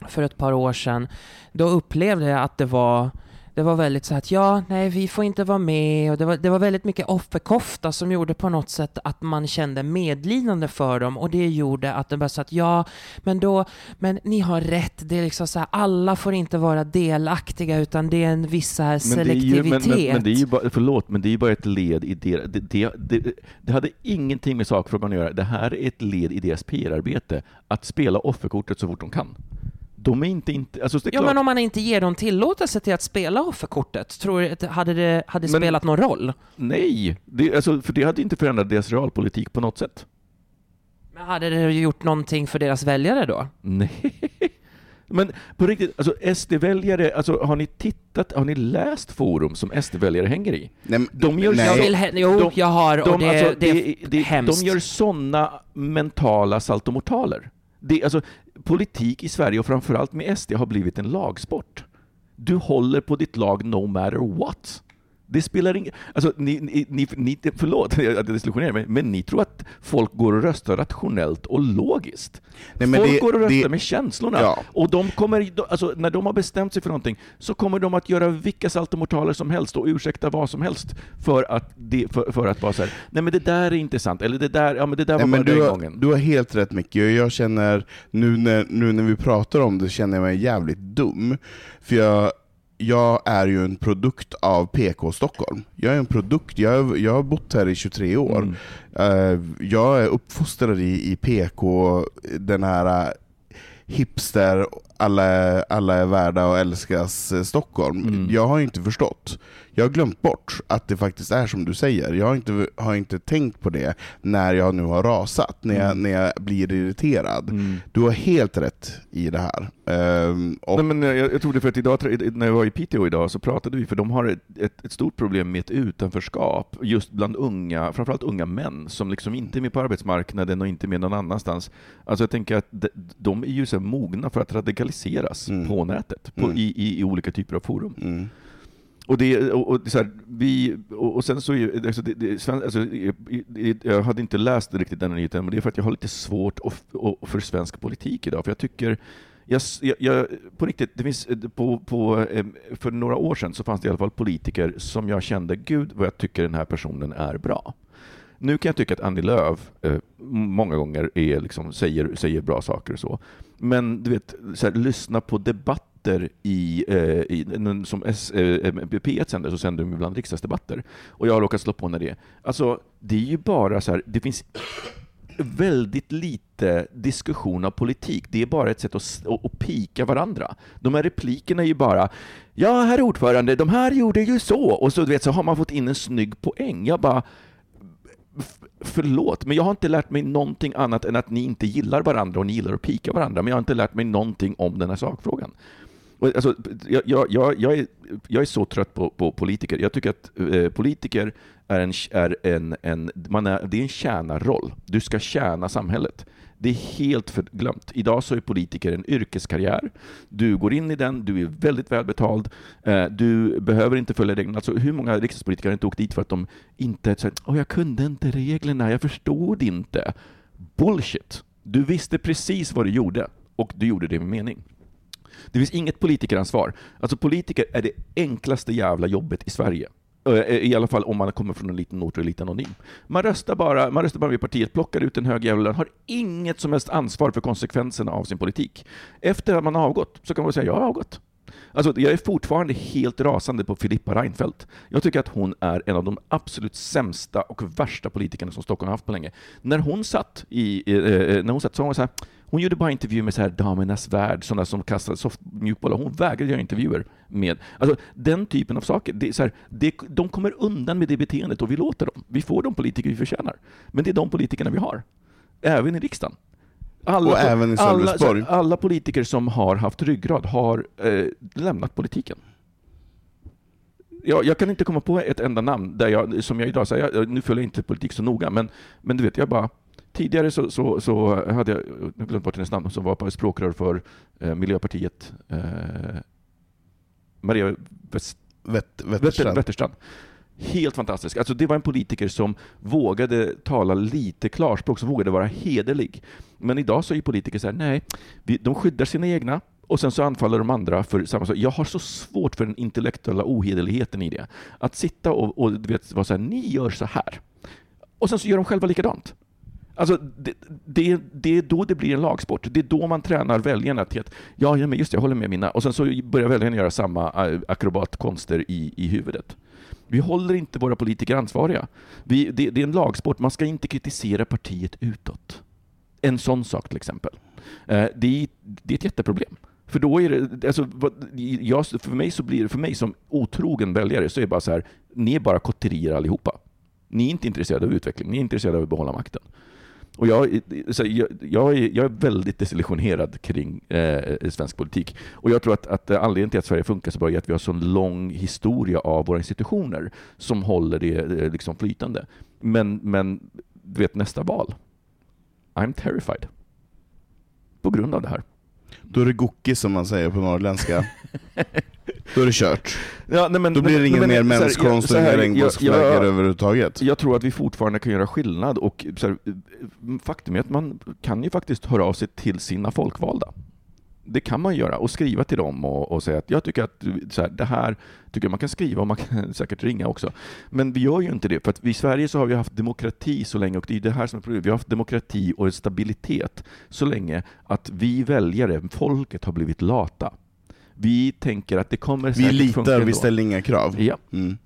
för ett par år sedan, då upplevde jag att det var det var väldigt så att ja, nej, vi får inte vara med och det var, det var väldigt mycket offerkofta som gjorde på något sätt att man kände medlidande för dem och det gjorde att det bara så att ja, men då, men ni har rätt, det är liksom så här, alla får inte vara delaktiga utan det är en viss här selektivitet. Men det, är ju, men, men, men det är ju bara, förlåt, men det är ju bara ett led i det, det, det, det, det hade ingenting med sakfrågan att göra. Det här är ett led i deras PR-arbete, att spela offerkortet så fort de kan. De är inte... inte alltså det är Ja, klart, men om man inte ger dem tillåtelse till att spela offerkortet, tror du att hade det hade Men- spelat någon roll? Nej, det, alltså, för det hade inte förändrat deras realpolitik på något sätt. Men hade det gjort någonting för deras väljare då? Nej. <laughs> Men på riktigt, alltså SD-väljare, alltså, har ni tittat, har ni läst forum som SD-väljare hänger i? Nej, De gör- nej. Jag vill, jo, De- jag har, och De, det, alltså, det, det, är hemskt. de gör sådana mentala saltomortaler. Det, alltså, politik i Sverige, och framförallt med SD, har blivit en lagsport. Du håller på ditt lag no matter what. Det spelar ingen... Alltså, ni, ni, ni, ni, förlåt att <laughs> jag desillusionerar mig, men ni tror att folk går och röstar rationellt och logiskt. Nej, folk det- går och röstar det- med känslorna. Ja. Och de kommer, alltså, när de har bestämt sig för någonting så kommer de att göra vilka saltomortaler som helst och ursäkta vad som helst för att, det, för, för att vara så här, nej men det där är inte sant, eller det där, ja men det där var Nej, bara du, den har, gången. du har helt rätt Micke, jag känner, nu när, nu när vi pratar om det, känner jag mig jävligt dum. För jag, jag är ju en produkt av PK Stockholm. Jag är en produkt, jag, har- jag har bott här i 23 år. Mm. Eh, jag är uppfostrad i, i PK, den här eh, hipster, alla, alla är värda och älskas eh, Stockholm. Mm. Jag har inte förstått. Jag har glömt bort att det faktiskt är som du säger. Jag har inte, har inte tänkt på det när jag nu har rasat, när jag, Mm. när jag blir irriterad. Mm. Du har helt rätt i det här. Ehm, och, Nej, men jag, jag tror det för att idag, när jag var i Piteå idag så pratade vi, för de har ett, ett, ett stort problem med ett utanförskap, just bland unga, framförallt unga män, som liksom inte är med på arbetsmarknaden och inte med någon annanstans. Alltså jag tänker att de, de är ju så mogna för att radikaliseras Mm. på nätet, på, Mm. i, i, i olika typer av forum. mm, Och, det, och, och så här, vi, och, och sen så är alltså det, det, alltså, jag hade inte läst riktigt den nyheten, men det är för att jag har lite svårt att, för svensk politik idag, för jag tycker jag, jag, på riktigt, det finns, på, på, för några år sedan så fanns det i alla fall politiker som jag kände, gud vad jag tycker den här personen är bra. Nu kan jag tycka att Annie Lööf eh, många gånger är liksom, säger, säger bra saker och så. Men du vet, så här, lyssna på debatter i, eh, i som S, eh, P1 sänder, så sänder de ibland riksdagsdebatter. Och jag har råkat slå på när det. Alltså, det är ju bara så här, det finns väldigt lite diskussion av politik. Det är bara ett sätt att, att, att pika varandra. De här replikerna är ju bara ”Ja, herr ordförande, de här gjorde ju så” och så, du vet, så har man fått in en snygg poäng. Jag bara Förlåt, men jag har inte lärt mig någonting annat än att ni inte gillar varandra och ni gillar att pika varandra, men jag har inte lärt mig någonting om den här sakfrågan. Alltså, jag, jag, jag, jag, är, jag är så trött på, på politiker. Jag tycker att eh, politiker är en, är en, en, man är, det är en tjänarroll. Du ska tjäna samhället. Det är helt förglömt. Idag så är politiker en yrkeskarriär. Du går in i den, du är väldigt välbetald, eh, du behöver inte följa reglerna. Alltså, hur många riksdagspolitiker har inte åkt dit för att de inte... säger oh, jag kunde inte reglerna, jag förstod inte. Bullshit! Du visste precis vad du gjorde, och du gjorde det med mening. Det finns inget politikeransvar. Alltså politiker är det enklaste jävla jobbet i Sverige. Eh, eh, I alla fall om man kommer från en liten ort och är lite anonym. Man röstar bara, man röstar bara vid partiet, plockar ut en hög jävla lön, har inget som helst ansvar för konsekvenserna av sin politik. Efter att man har avgått så kan man säga jag har avgått. Alltså, jag är fortfarande helt rasande på Filippa Reinfeldt. Jag tycker att hon är en av de absolut sämsta och värsta politikerna som Stockholm har haft på länge. När hon satt i, eh, eh, när hon satt så var hon så här, hon gjorde bara intervjuer med så här Damernas Värld, sådana som kastade soft mjukbollar. Hon vägrade göra intervjuer med... Alltså, den typen av saker. Det är så här, det, de kommer undan med det beteendet och vi låter dem. Vi får de politiker vi förtjänar. Men det är de politikerna vi har. Även i riksdagen. Alla, Och även i alla, Sölvesborg. så alla politiker som har haft ryggrad har eh, lämnat politiken. Jag, jag kan inte komma på ett enda namn där jag, som jag idag säger, nu följer jag inte politik så noga, men, men du vet, jag bara Tidigare så, så, så hade jag, jag glömt bort hennes namn, som var språkrör för eh, Miljöpartiet. Eh, Maria West, Wetter, Wetterstrand. Wetterstrand. Helt fantastisk. Alltså det var en politiker som vågade tala lite klarspråk, som vågade vara hederlig. Men idag så är politiker så här, nej, de skyddar sina egna Och sen så anfaller de andra för samma sak. Jag har så svårt för den intellektuella ohederligheten i det. Att sitta och, och vet, vara så här, ni gör så här. Och sen så gör de själva likadant. Alltså, det, det, det, är då det blir en lagsport. Det är då man tränar väljarna till att ja, ja men just det, jag håller med mina. Och sen så börjar väljarna göra samma äh, akrobatkonster i, i huvudet. Vi håller inte våra politiker ansvariga. Vi, det, det, är en lagsport. Man ska inte kritisera partiet utåt. En sån sak till exempel. Eh, det, är, det är ett jätteproblem. För då är det, alltså, jag, för, mig så blir för mig som otrogen väljare så är det bara så här, ni är bara kotterier allihopa. Ni är inte intresserade av utveckling, ni är intresserade av att behålla makten. Och jag, så jag, jag, är, jag är väldigt desillusionerad kring eh, svensk politik. Och jag tror att, att anledningen till att Sverige funkar så bra är att vi har så lång historia av våra institutioner som håller det eh, liksom flytande. Men, men du vet, nästa val. I'm terrified. På grund av det här. Då är det gocki som man säger på norrländska. <laughs> Då är det kört. Ja, nej, men, Då blir det ingen mer menskonst och inga regnbågsflaggor överhuvudtaget. Jag tror att vi fortfarande kan göra skillnad och här, faktum är att man kan ju faktiskt höra av sig till sina folkvalda det kan man göra och skriva till dem och, och säga att jag tycker att så här, det här tycker man kan skriva och man kan <laughs> säkert ringa också. Men vi gör ju inte det, för att i Sverige så har vi haft demokrati så länge och det är det här som är problemet. Vi har haft demokrati och stabilitet så länge att vi väljare, folket, har blivit lata. Vi tänker att det kommer säkert Vi litar, vi ställer inga krav. Ja. Mm.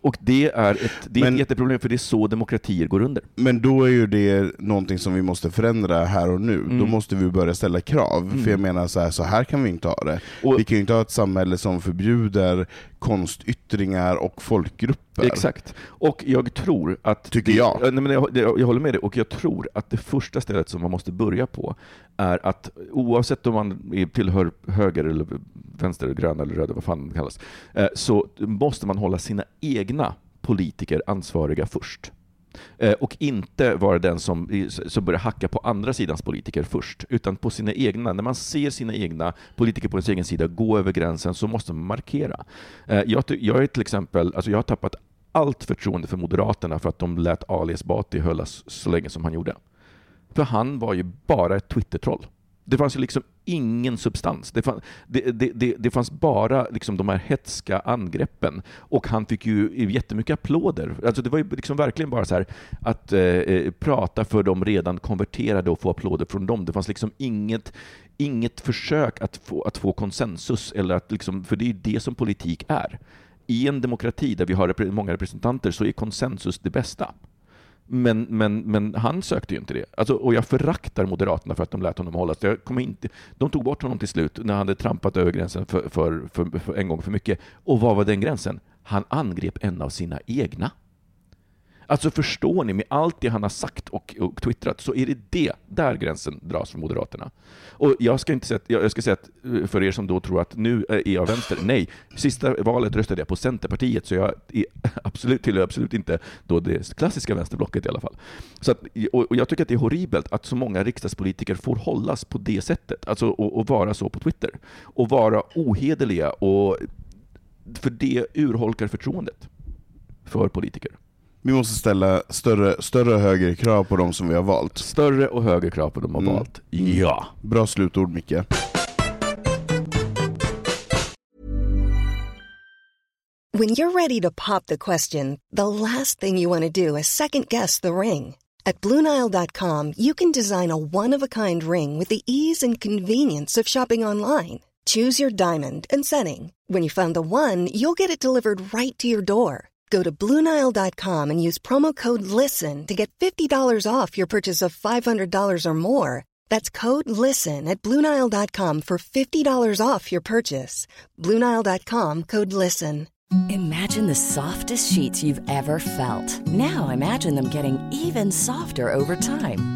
Och det är, ett, det är men, ett jätteproblem, för det är så demokratier går under. Men då är ju det någonting som vi måste förändra här och nu. Mm. Då måste vi börja ställa krav. Mm. För jag menar, så här, så här kan vi inte ha det. Och, vi kan ju inte ha ett samhälle som förbjuder konstyttringar och folkgrupper. Exakt. Och jag tror att... Tycker jag. nej men jag, jag, håller med dig, och jag tror att det första stället som man måste börja på är att oavsett om man tillhör höger eller vänster, grön eller röd, vad fan det kallas, eh, så måste man hålla sina egna egna politiker ansvariga först. Eh, och inte vara den som, som börjar hacka på andra sidans politiker först, utan på sina egna. När man ser sina egna politiker på sin egen sida gå över gränsen så måste man markera. Eh, jag, jag är till exempel, alltså jag har tappat allt förtroende för Moderaterna för att de lät Ali Esbati höllas så länge som han gjorde. För han var ju bara ett Twitter-troll. Det fanns ju liksom ingen substans. Det, fann, det, det, det, det fanns bara liksom de här hetska angreppen. Och han fick ju jättemycket applåder. Alltså det var ju liksom verkligen bara så här att eh, eh, prata för de redan konverterade och få applåder från dem. Det fanns liksom inget, inget försök att få, att få konsensus, eller att liksom, för det är ju det som politik är. I en demokrati där vi har många representanter så är konsensus det bästa. Men, men, men han sökte ju inte det. Alltså, och jag föraktar Moderaterna för att de lät honom hållas. De tog bort honom till slut när han hade trampat över gränsen för, för, för, för en gång för mycket. Och vad var den gränsen? Han angrep en av sina egna. Alltså förstår ni, med allt det han har sagt och, och twittrat, så är det det, där gränsen dras för Moderaterna. Och jag ska inte säga, jag ska säga att, eh, för er som då tror att nu eh, är jag vänster, nej. Sista valet röstade jag på Centerpartiet, så jag är <laughs> absolut, tillhör absolut inte då det klassiska vänsterblocket i alla fall. Så att, och jag tycker att det är horribelt att så många riksdagspolitiker får hållas på det sättet, alltså och, och vara så på Twitter. Och vara ohederliga, och, för det urholkar förtroendet för politiker. Vi måste ställa större, större och högre krav på de som vi har valt. Större och högre krav på de har mm. valt. Ja. Bra slutord Micke. When you're ready to pop the question, the last thing you want to do is second guess the ring. At BlueNile.com you can design a one-of-a-kind ring with the ease and convenience of shopping online. Choose your diamond and setting. When you find the one, you'll get it delivered right to your door. Go to Bluenile.com and use promo code LISTEN to get $50 off your purchase of $500 or more. That's code LISTEN at Bluenile.com for $50 off your purchase. Bluenile.com code LISTEN. Imagine the softest sheets you've ever felt. Now imagine them getting even softer over time.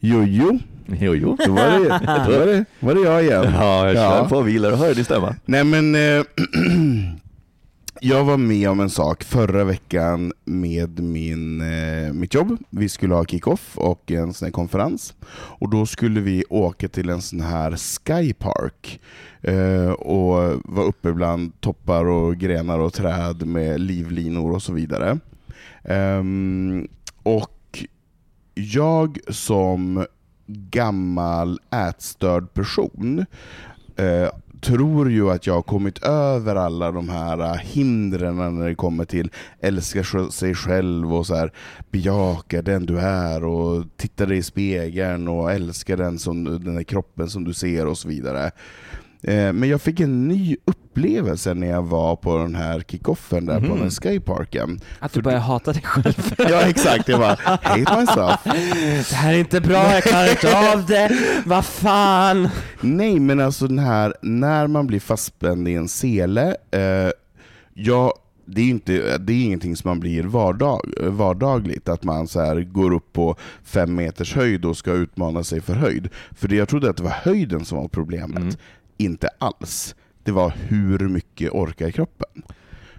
Jojo, Jo, jo. då var det, då var det, var det jag igen. Ja, jag kör Ja. på vilar och hör din stämma. Nej men, eh, <clears throat> jag var med om en sak förra veckan med min, eh, mitt jobb. Vi skulle ha kick-off och en sån här konferens. Och då skulle vi åka till en sån här skypark eh, och vara uppe bland toppar och grenar och träd med livlinor och så vidare. Ehm, och jag som gammal ätstörd person eh, tror ju att jag har kommit över alla de här eh, hindren när det kommer till älska sig själv och så här, bejaka den du är och titta dig i spegeln och älska den, som, den där kroppen som du ser och så vidare. Eh, Men jag fick en ny upplevelse när jag var på den här kickoffen där på Mhm. den skyparken. Att du börjar hata dig själv. <laughs> Ja exakt, jag bara hate myself. <laughs> Det här är inte bra, jag klarar inte <laughs> av det. Vad fan. Nej, men alltså den här, när man blir fastspänd i en sele, eh, ja, det är, inte, det är ingenting som man blir vardag, vardagligt, att man så här går upp på fem meters höjd och ska utmana sig för höjd. För det, jag trodde att det var höjden som var problemet, Mm. Inte alls. Det var hur mycket orkar kroppen?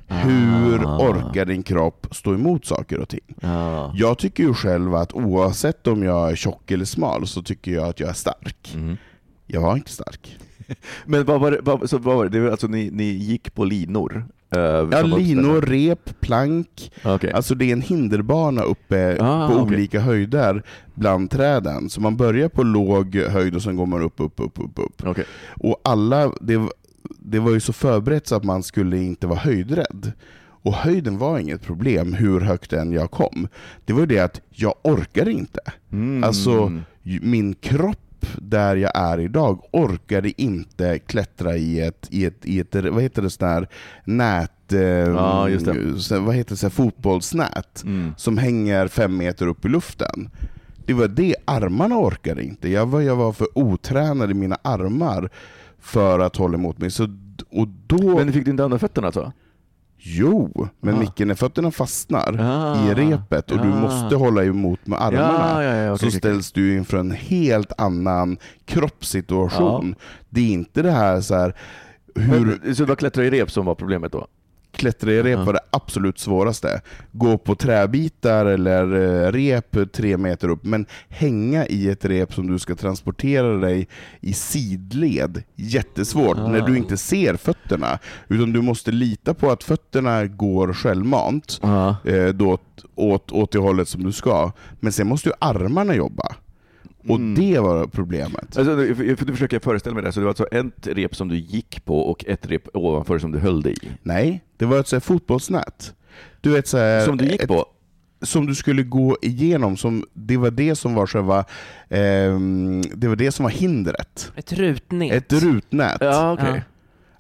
Hur Ah. orkar din kropp stå emot saker och ting? Ja. Jag tycker ju själv att oavsett om jag är tjock eller smal så tycker jag att jag är stark. Mm. Jag var inte stark. <laughs> Men vad var det, vad, så vad var det? det var alltså ni, ni gick på linor? Eh, Ja, linor, rep, plank. Okej. Alltså det är en hinderbana uppe Ah, på okej. olika höjder bland träden. Så man börjar på låg höjd och sen går man upp, upp, upp, upp, upp. Okej. Och alla, det, det var ju så förberett så att man skulle inte vara höjdrädd. Och höjden var inget problem hur högt än jag kom. Det var ju det att jag orkade inte. Mm. Alltså, min kropp där jag är idag orkade inte klättra i ett, i ett, i ett vad heter det, sån här nät, eh, Ja, vad heter det, så här fotbollsnät Mm. som hänger fem meter upp i luften. Det var det, armarna orkade inte. Jag var, jag var för otränad i mina armar för att hålla emot mig. Så, och då... Men fick du inte använda fötterna alltså? Jo, men Ah. Micke, när fötterna fastnar Ah. i repet och du Ah. måste hålla emot med armarna, Ja, ja, ja, okej, så ställs du inför en helt annan kroppssituation. Det är inte det här så här hur Men, så det var klättra i rep som var problemet då? Klättra i rep var det absolut svåraste. Gå på träbitar eller eh, rep tre meter upp, men hänga i ett rep som du ska transportera dig i sidled, jättesvårt Ah. när du inte ser fötterna. Utan du måste lita på att fötterna går självmant Ja. eh, då, åt, åt, åt det hållet som du ska. Men sen måste ju armarna jobba. Och Mm. det var problemet. Alltså, för- för- nu försöker jag föreställa mig det, så det var alltså ett rep som du gick på och ett rep ovanför som du höll dig i? Nej, det var ett så här fotbollsnät. Du vet, så här, Som du gick ett, på? som du skulle gå igenom, som, det var det som var själva, ehm, det var det som var hindret. Ett rutnät. Ett rutnät. Ja, okej. Ja.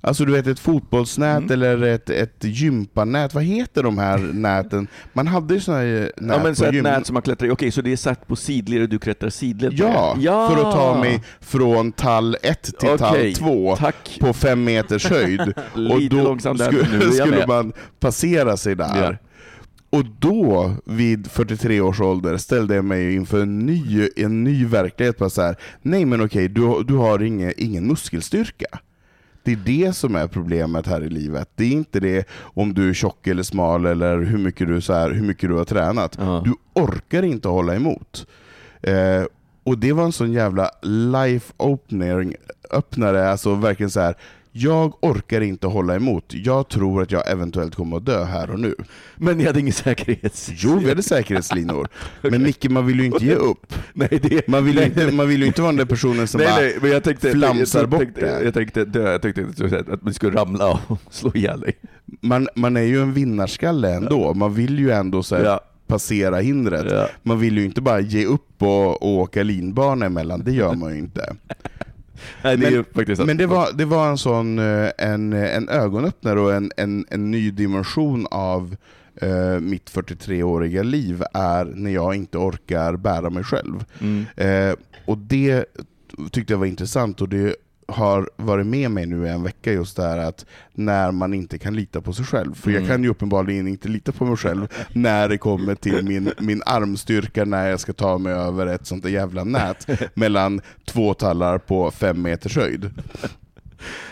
Alltså du vet ett fotbollsnät Mm. eller ett, ett gympanät, vad heter de här <laughs> näten? Man hade ju såna här nät Ja, men så på ett gym. nät som man klättrar i, okej, så det är satt på sidled och du klättrar sidled på Ja, ja, för att ta mig från tall 1 till Okej, tall 2 Tack. på fem meters höjd. <laughs> och då skulle, skulle man passera sig där. Ja. Och då, vid 43 års ålder, ställde jag mig inför en ny, en ny verklighet. Bara så här, nej men okej, du, du har ingen, ingen muskelstyrka. Det är det som är problemet här i livet. Det är inte det om du är tjock eller smal eller hur mycket du, så här, hur mycket du har tränat. Ja. Du orkar inte hålla emot. Eh, och det var en sån jävla life opening, öppnare, alltså verkligen så här. Jag orkar inte hålla emot. Jag tror att jag eventuellt kommer att dö här och nu. Men ni hade ingen säkerhets... Jo, vi hade säkerhetslinor. <laughs> Men Micke, man vill ju inte ge <laughs> upp. Nej, det... Man vill ju inte, man vill inte vara den där personen som nej, bara... nej, men jag tänkte, flamsar jag, bort tänkte, det. Jag tänkte dö, jag tänkte att man skulle ramla och <laughs> slå ihjäl dig. Man, man är ju en vinnarskalle ändå. Man vill ju ändå så här, Ja. passera hindret. Ja. Man vill ju inte bara ge upp och, och åka linbana emellan, det gör man ju inte. Nej, det är Men- ju faktiskt Men det var, det var en sån eh, en, en ögonöppnare och en, en, en ny dimension av eh, mitt 43-åriga liv är när jag inte orkar bära mig själv. Mm. Eh, och det tyckte jag var intressant och det har varit med mig nu i en vecka just det här att när man inte kan lita på sig själv. För jag Mm. kan ju uppenbarligen inte lita på mig själv när det kommer till min, min armstyrka när jag ska ta mig över ett sånt där jävla nät <laughs> mellan två tallar på fem meters höjd.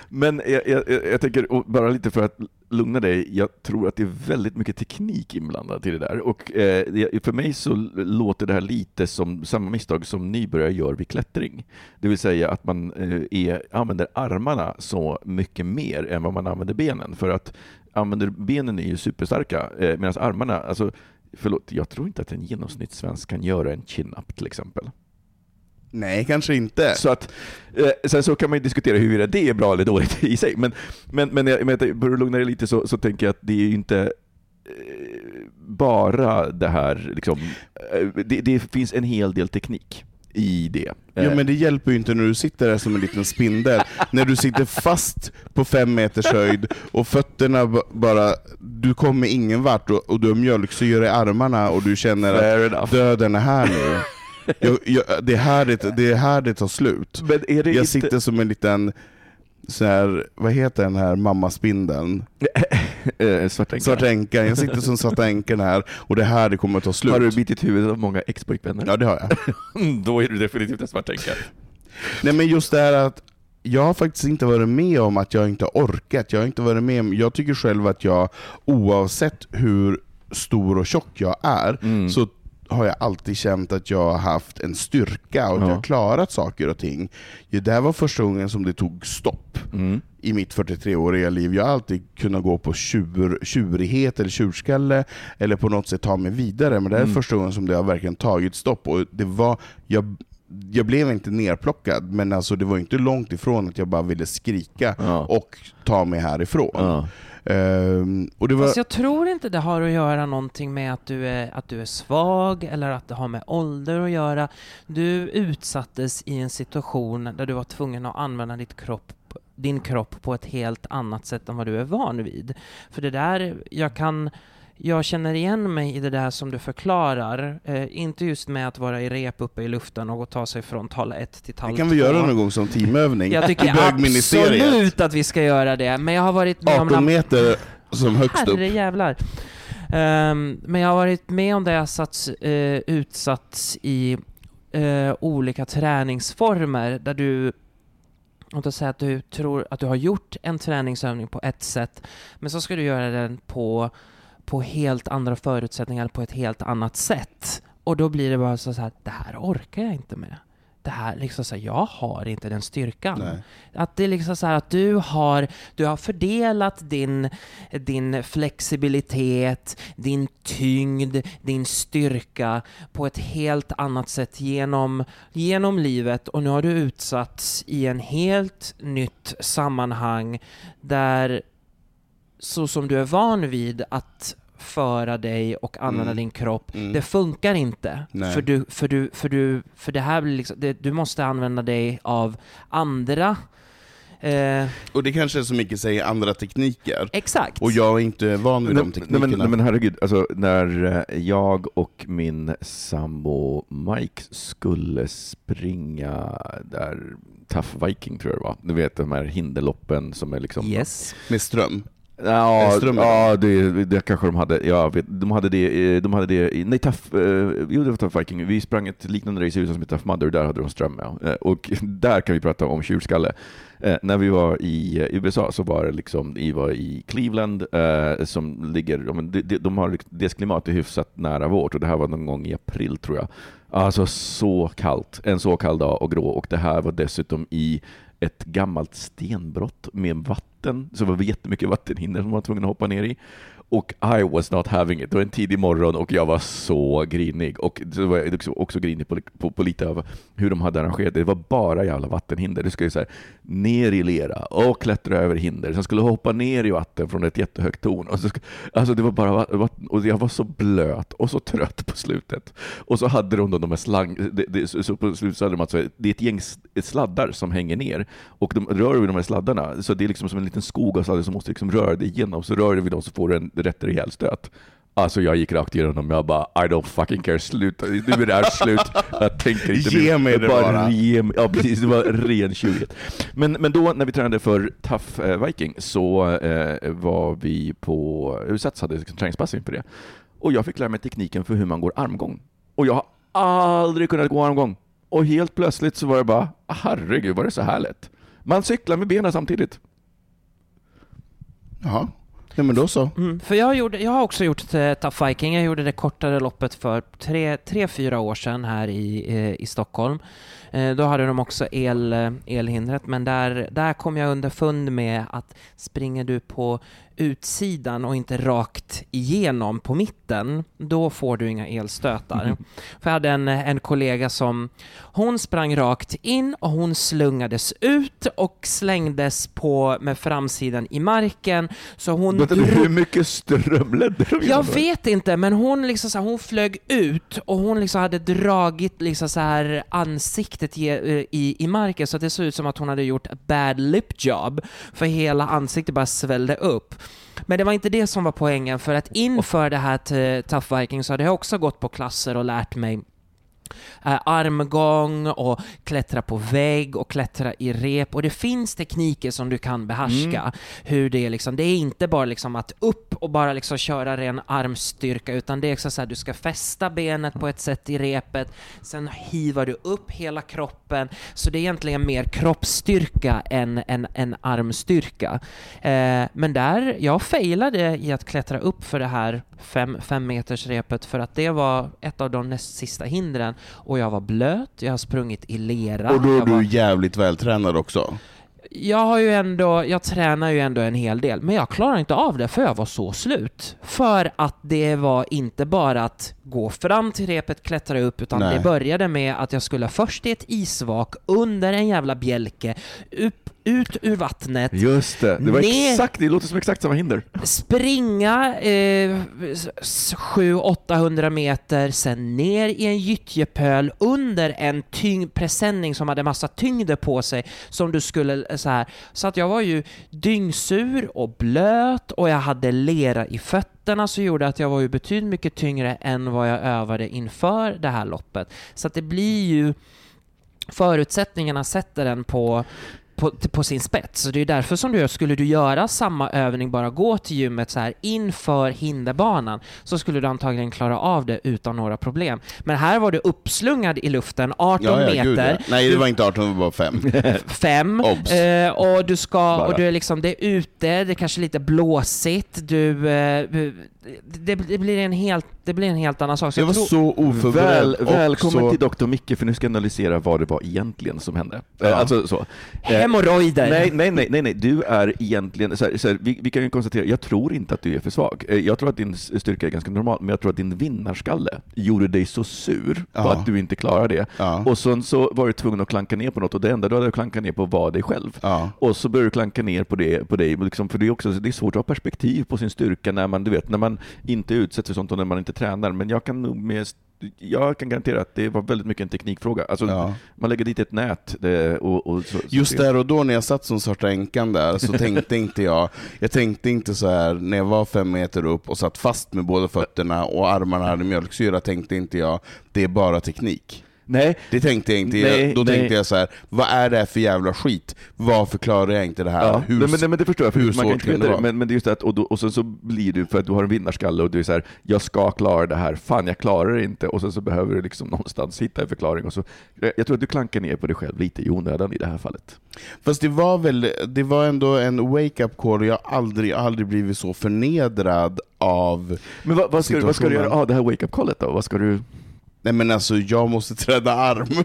Men jag, jag, jag jag tänker, bara lite för att lugna dig, jag tror att det är väldigt mycket teknik inblandad i det där. Och eh, för mig så låter det här lite som samma misstag som nybörjare gör vid klättring. Det vill säga att man eh, är, använder armarna så mycket mer än vad man använder benen. För att använder benen är ju superstarka, eh, medan armarna, alltså Förlåt, jag tror inte att en genomsnittssvensk kan göra en chin-up till exempel. Nej, kanske inte. Så att, eh, sen så kan man ju diskutera huruvida det är bra eller dåligt <laughs> i sig, men, men, men, jag, men för att lugna dig lite så, så tänker jag att det är ju inte eh, bara det här, liksom, eh, det, det finns en hel del teknik i det. Eh, Jo men det hjälper ju inte när du sitter där som en liten spindel, <laughs> när du sitter fast på fem meters höjd och fötterna bara, du kommer ingen vart och, och du har mjölksyra i armarna och du känner att döden är här nu. Jag, jag, det, är här det, det är här det tar slut. Jag inte... sitter som en liten, så här, vad heter den här mammaspindeln? <laughs> eh, Svartänka. Svarta änkan, jag sitter som svarta änkan här och det är här det kommer ta slut. Har du bitit huvudet av många ex-pojkvänner? Ja det har jag. <laughs> Då är du definitivt en svartänka. Nej men just det här att jag har faktiskt inte varit med om att jag inte har orkat. Jag har inte varit med om, jag tycker själv att jag, oavsett hur stor och tjock jag är, Mm. så har jag alltid känt att jag har haft en styrka och att Ja. jag har klarat saker och ting. Det här var första gången som det tog stopp Mm. i mitt 43-åriga liv. Jag har alltid kunnat gå på tjur, tjurighet eller tjurskalle, eller på något sätt ta mig vidare, men det här är Mm. första gången som det har verkligen tagit stopp. Och det var, jag, jag blev inte nerplockad, men alltså det var inte långt ifrån att jag bara ville skrika Ja. och ta mig härifrån. Ja. Ehm, och det var, Fast jag tror inte det har att göra någonting med att du, är, att du är svag eller att det har med ålder att göra. Du utsattes i en situation där du var tvungen att använda ditt kropp, din kropp på ett helt annat sätt än vad du är van vid. För det där, jag kan jag känner igen mig i det där som du förklarar, eh, inte just med att vara i rep uppe i luften och ta sig från tal 1 till tal det 2. kan vi göra någon gång som teamövning Jag tycker <laughs> absolut att vi ska göra det, men jag har varit med om 18 meter som högst upp. Jävlar. Ehm, men jag har varit med om det jag satts, uh, utsatts i eh, olika träningsformer där du Låt oss säga att du tror att du har gjort en träningsövning på ett sätt, men så ska du göra den på, på helt andra förutsättningar, på ett helt annat sätt. Och då blir det bara så här, det här orkar jag inte med. Det här, liksom så här, jag har inte den styrkan. Nej. Att det är liksom så här att du har, du har fördelat din, din flexibilitet, din tyngd, din styrka på ett helt annat sätt genom, genom livet och nu har du utsatts i en helt nytt sammanhang där så som du är van vid att föra dig och använda Mm. din kropp, Mm. det funkar inte. Nej. För, du, för, du, för, du, för det här blir liksom, det, du måste använda dig av andra eh, Och det kanske är som Micke säger, andra tekniker. Exakt. Och jag är inte van vid de Nej, teknikerna. men, nej, men herregud, alltså, när eh, jag och min sambo Mike skulle springa där Tough Viking tror jag det var, du vet de här hinderloppen som är liksom... Yes. Med ström. Ja, ja det, det kanske de hade. Vet, de hade det, eh, de hade det nej, Tough, eh, jo det var Tough Viking. Vi sprang ett liknande race i USA som heter Tough Mudder, där hade de ström. Ja. Eh, Och <laughs> där kan vi prata om tjurskalle. När vi var i USA så var det liksom, vi var i Cleveland, som ligger, ja, de, de, de har, deras klimat är hyfsat nära vårt och det här var någon gång i april tror jag. Alltså så kallt, en så kall dag och grå och det här var dessutom i ett gammalt stenbrott med vatten, så det var jättemycket vattenhinder som man var tvungen att hoppa ner i. Och I was not having it. Det var en tidig morgon och jag var så grinig. Och så var jag också, också grinig på, på, på lite av hur de hade arrangerat det. Det var bara jävla vattenhinder. Du skulle så här, ner i lera och klättra över hinder. Sen skulle hoppa ner i vatten från ett jättehögt torn. Och så, alltså det var bara vatten, och jag var så blöt och så trött på slutet. Och så hade de då de här slang... Det, det, så på slutet så hade de alltså, det är ett gäng sladdar som hänger ner och de rör vid de här sladdarna. Så det är liksom som en liten skog av sladdar som måste liksom röra dig igenom. Så rör du vid dem så får du en rätt rejäl stöt. Alltså jag gick rakt igenom jag bara I don't fucking care, sluta, nu är det här slut. Jag tänker inte Ge mig det bara. Ge mig, ja precis, det var ren tjurighet. Men, men då när vi tränade för Tough eh, Viking så eh, var vi på, USATS hade liksom träningspass inför det. Och jag fick lära mig tekniken för hur man går armgång. Och jag har aldrig kunnat gå armgång. Och helt plötsligt så var det bara, herregud var det så här lätt? Man cyklar med benen samtidigt. Jaha. Nej men då så. Mm, för jag, gjorde, jag har också gjort eh, Tough Viking. Jag gjorde det kortare loppet för tre, tre fyra år sedan här i, eh, i Stockholm. Eh, då hade de också el, eh, elhindret, men där, där kom jag underfund med att springer du på utsidan och inte rakt igenom på mitten, då får du inga elstötar. Mm. För jag hade en, en kollega som, hon sprang rakt in och hon slungades ut och slängdes på med framsidan i marken. Så hon... Vänta, hur mycket ström ledde de Jag vet inte, men hon liksom så här, hon flög ut och hon liksom hade dragit liksom så här ansiktet i, i, i marken så att det såg ut som att hon hade gjort bad lip job, för hela ansiktet bara svällde upp. Men det var inte det som var poängen, för att inför det här Tough Viking så hade jag också gått på klasser och lärt mig äh, armgång och klättra på vägg och klättra i rep och det finns tekniker som du kan behärska. Mm. Hur det är liksom, det är inte bara liksom att upp och bara liksom köra ren armstyrka utan det är också så här, du ska fästa benet på ett sätt i repet, sen hivar du upp hela kroppen, så det är egentligen mer kroppsstyrka än, än, än armstyrka. Eh, men där, jag failade i att klättra upp för det här fem, fem meters repet för att det var ett av de näst sista hindren och jag var blöt, jag har sprungit i lera. Och då är jag var... du jävligt vältränad också. Jag har ju ändå, jag tränar ju ändå en hel del, men jag klarar inte av det för jag var så slut. För att det var inte bara att gå fram till repet, klättra upp, utan Nej. det började med att jag skulle först i ett isvak under en jävla bjälke, upp, ut ur vattnet, Just det, det var Ner- exakt, det låter som exakt samma hinder. springa eh, 700-800 meter, sen ner i en gyttjepöl under en tyng presenning som hade massa tyngder på sig som du skulle eh, så här. Så att jag var ju dyngsur och blöt och jag hade lera i fötterna så gjorde att jag var ju betydligt mycket tyngre än vad jag övade inför det här loppet. Så att det blir ju förutsättningarna sätter den på på, på sin spets. Så det är därför som du gör, skulle du göra samma övning, bara gå till gymmet så här inför hinderbanan, så skulle du antagligen klara av det utan några problem. Men här var du uppslungad i luften, 18 Ja, ja, gud, ja. meter, Nej, det var inte 18, det var 5. <laughs> fem, Obs. eh, och du ska, Bara. och du är liksom, det är ute, det är kanske lite blåsigt, du, eh, det, det, blir en helt, det blir en helt annan sak. Så Jag var tror- så oförberedd. Väl, välkommen så... till Dr. Micke, för nu ska jag analysera vad det var egentligen som hände. Ja. Eh, Alltså så. Eh, Hemorrojder! Nej, nej, nej, nej, nej, du är egentligen, så här, så här, vi, vi kan ju konstatera, jag tror inte att du är för svag. Eh, Jag tror att din styrka är ganska normal, men jag tror att din vinnarskalle gjorde dig så sur på Ja. att du inte klarar det. Ja. Och sen så var du tvungen att klanka ner på något, och det enda du hade att klanka ner på var dig själv. Ja. Och så börjar du klanka ner på, det, på dig, liksom, för det är, också, det är svårt att ha perspektiv på sin styrka när man, du vet, när man inte utsätts för sånt och när man inte tränar. Men jag kan nog med jag kan garantera att det var väldigt mycket en teknikfråga. Alltså, Ja. Man lägger dit ett nät det, och, och så, Just där och då när jag satt som svarta änkan där så <laughs> tänkte inte jag, jag tänkte inte så här när jag var fem meter upp och satt fast med båda fötterna och armarna hade mjölksyra, tänkte inte jag, det är bara teknik. Nej, Det tänkte jag inte, Nej, då nej. tänkte jag så här, vad är det här för jävla skit? Varför klarar jag inte det här? Ja, Hur, men, men, men det förstår jag, för hur man kan inte det veta det. vara? Men, men det är just det att, och, då, och sen så blir du, för att du har en vinnarskalle och du är så här, jag ska klara det här, fan jag klarar det inte, och sen så behöver du liksom <laughs> någonstans hitta en förklaring. Och så, jag, tror att du klankar ner på dig själv lite i onödan i det här fallet. Fast det var väl, det var ändå en wake-up call, jag har aldrig, aldrig blivit så förnedrad av... Men vad, vad, ska, du- vad ska du göra av det här wake-up callet då? Vad ska du... Nej men alltså, jag måste <laughs> träna arm.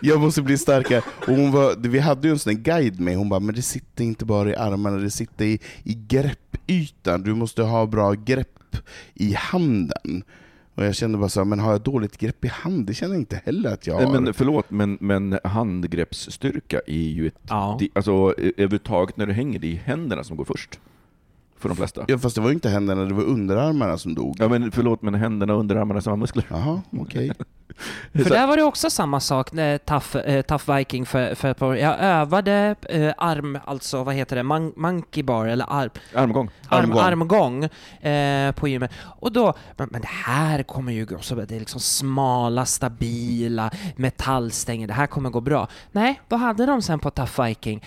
jag måste bli starkare. Och hon var, vi hade ju en sån där guide med, hon bara, men det sitter inte bara i armarna, det sitter i, i greppytan, du måste ha bra grepp i handen. Och jag kände bara så här, men har jag dåligt grepp i hand? Det känner jag inte heller att jag har. Nej, Men förlåt, men, men handgreppsstyrka är ju ett... Ja. Det, alltså överhuvudtaget när du hänger, det är händerna som går först. För de flesta. Ja, fast det var ju inte händerna, det var underarmarna som dog. Ja men förlåt, men händerna och underarmarna är samma muskler. Jaha, okej. <laughs> För Så- där var det också samma sak, eh, tough, eh, tough Viking för, för ett par. Jag övade eh, arm, alltså vad heter det, Mon- monkey bar eller arm, Armgång. arm, Armgång. armgång eh, på gymmet. Och då, men, men det här kommer ju gå så. Det är liksom smala, stabila metallstänger. Det här kommer gå bra. Nej, vad hade de sen på Tough Viking?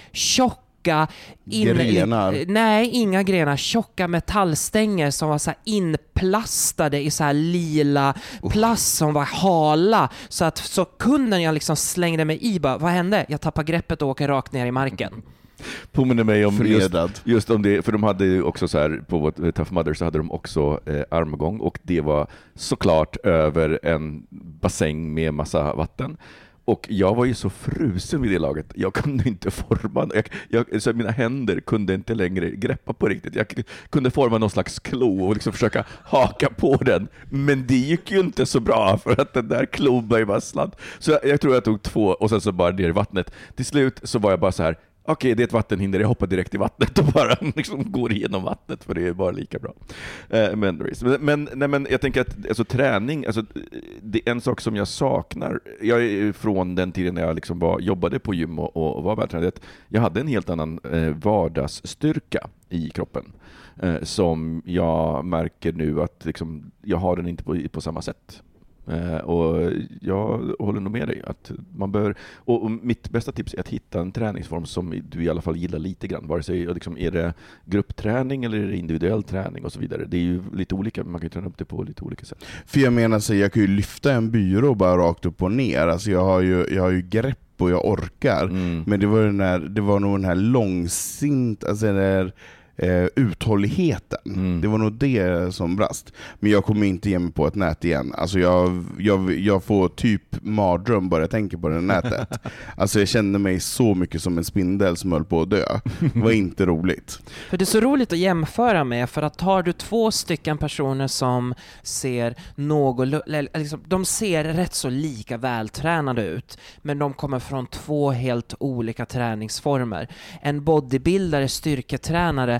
Tjocka Grenar. eh, nej, inga grenar. Tjocka metallstänger som var så här inplastade i så här lila plast som var hala. Så att sekunden jag liksom slängde mig i bara, vad hände? Jag tappade greppet och åker rakt ner i marken. Påminner mig om just, just om det, för de hade ju också så här, på vårt eh, Tough Mudder så hade de också eh, armgång och det var såklart över en bassäng med massa vatten. Och jag var ju så frusen vid det laget, jag kunde inte forma, jag, jag, så mina händer kunde inte längre greppa på riktigt. Jag kunde forma någon slags klo och liksom försöka haka på den, men det gick ju inte så bra för att den där klon började bara sladd. Så jag, jag tror jag tog två och sen så bara ner i vattnet. Till slut så var jag bara så här. Okej, det är ett vattenhinder, jag hoppar direkt i vattnet och bara <laughs> liksom går igenom vattnet, för det är bara lika bra. Eh, men, men, nej, men jag tänker att alltså, träning, alltså, det är en sak som jag saknar, jag är från den tiden när jag liksom var, jobbade på gym och, och var vältränad, jag hade en helt annan eh, vardagsstyrka i kroppen. Eh, som jag märker nu att liksom, jag har den inte på, på samma sätt. Eh, och jag håller nog med dig. Att man bör, och, mitt bästa tips är att hitta en träningsform som du i alla fall gillar lite grann. Vare sig liksom, är det gruppträning eller är det individuell träning och så vidare. Det är ju lite olika, man kan ju träna upp det på lite olika sätt. För jag menar, så jag kan ju lyfta en byrå bara rakt upp och ner, alltså jag har ju, jag har ju grepp och jag orkar. Mm. Men det var, den här, det var nog den här långsint, alltså den här eh, uthålligheten. Mm. Det var nog det som brast. Men jag kommer inte ge mig på ett nät igen. Alltså jag, jag, jag får typ mardröm bara jag tänker på det nätet. <laughs> Alltså jag kände mig så mycket som en spindel som höll på att dö. Det var inte roligt. <laughs> För det är så roligt att jämföra med, för att tar du två stycken personer som ser någorlunda, liksom, de ser rätt så lika vältränade ut, men de kommer från två helt olika träningsformer. En bodybuildare, styrketränare,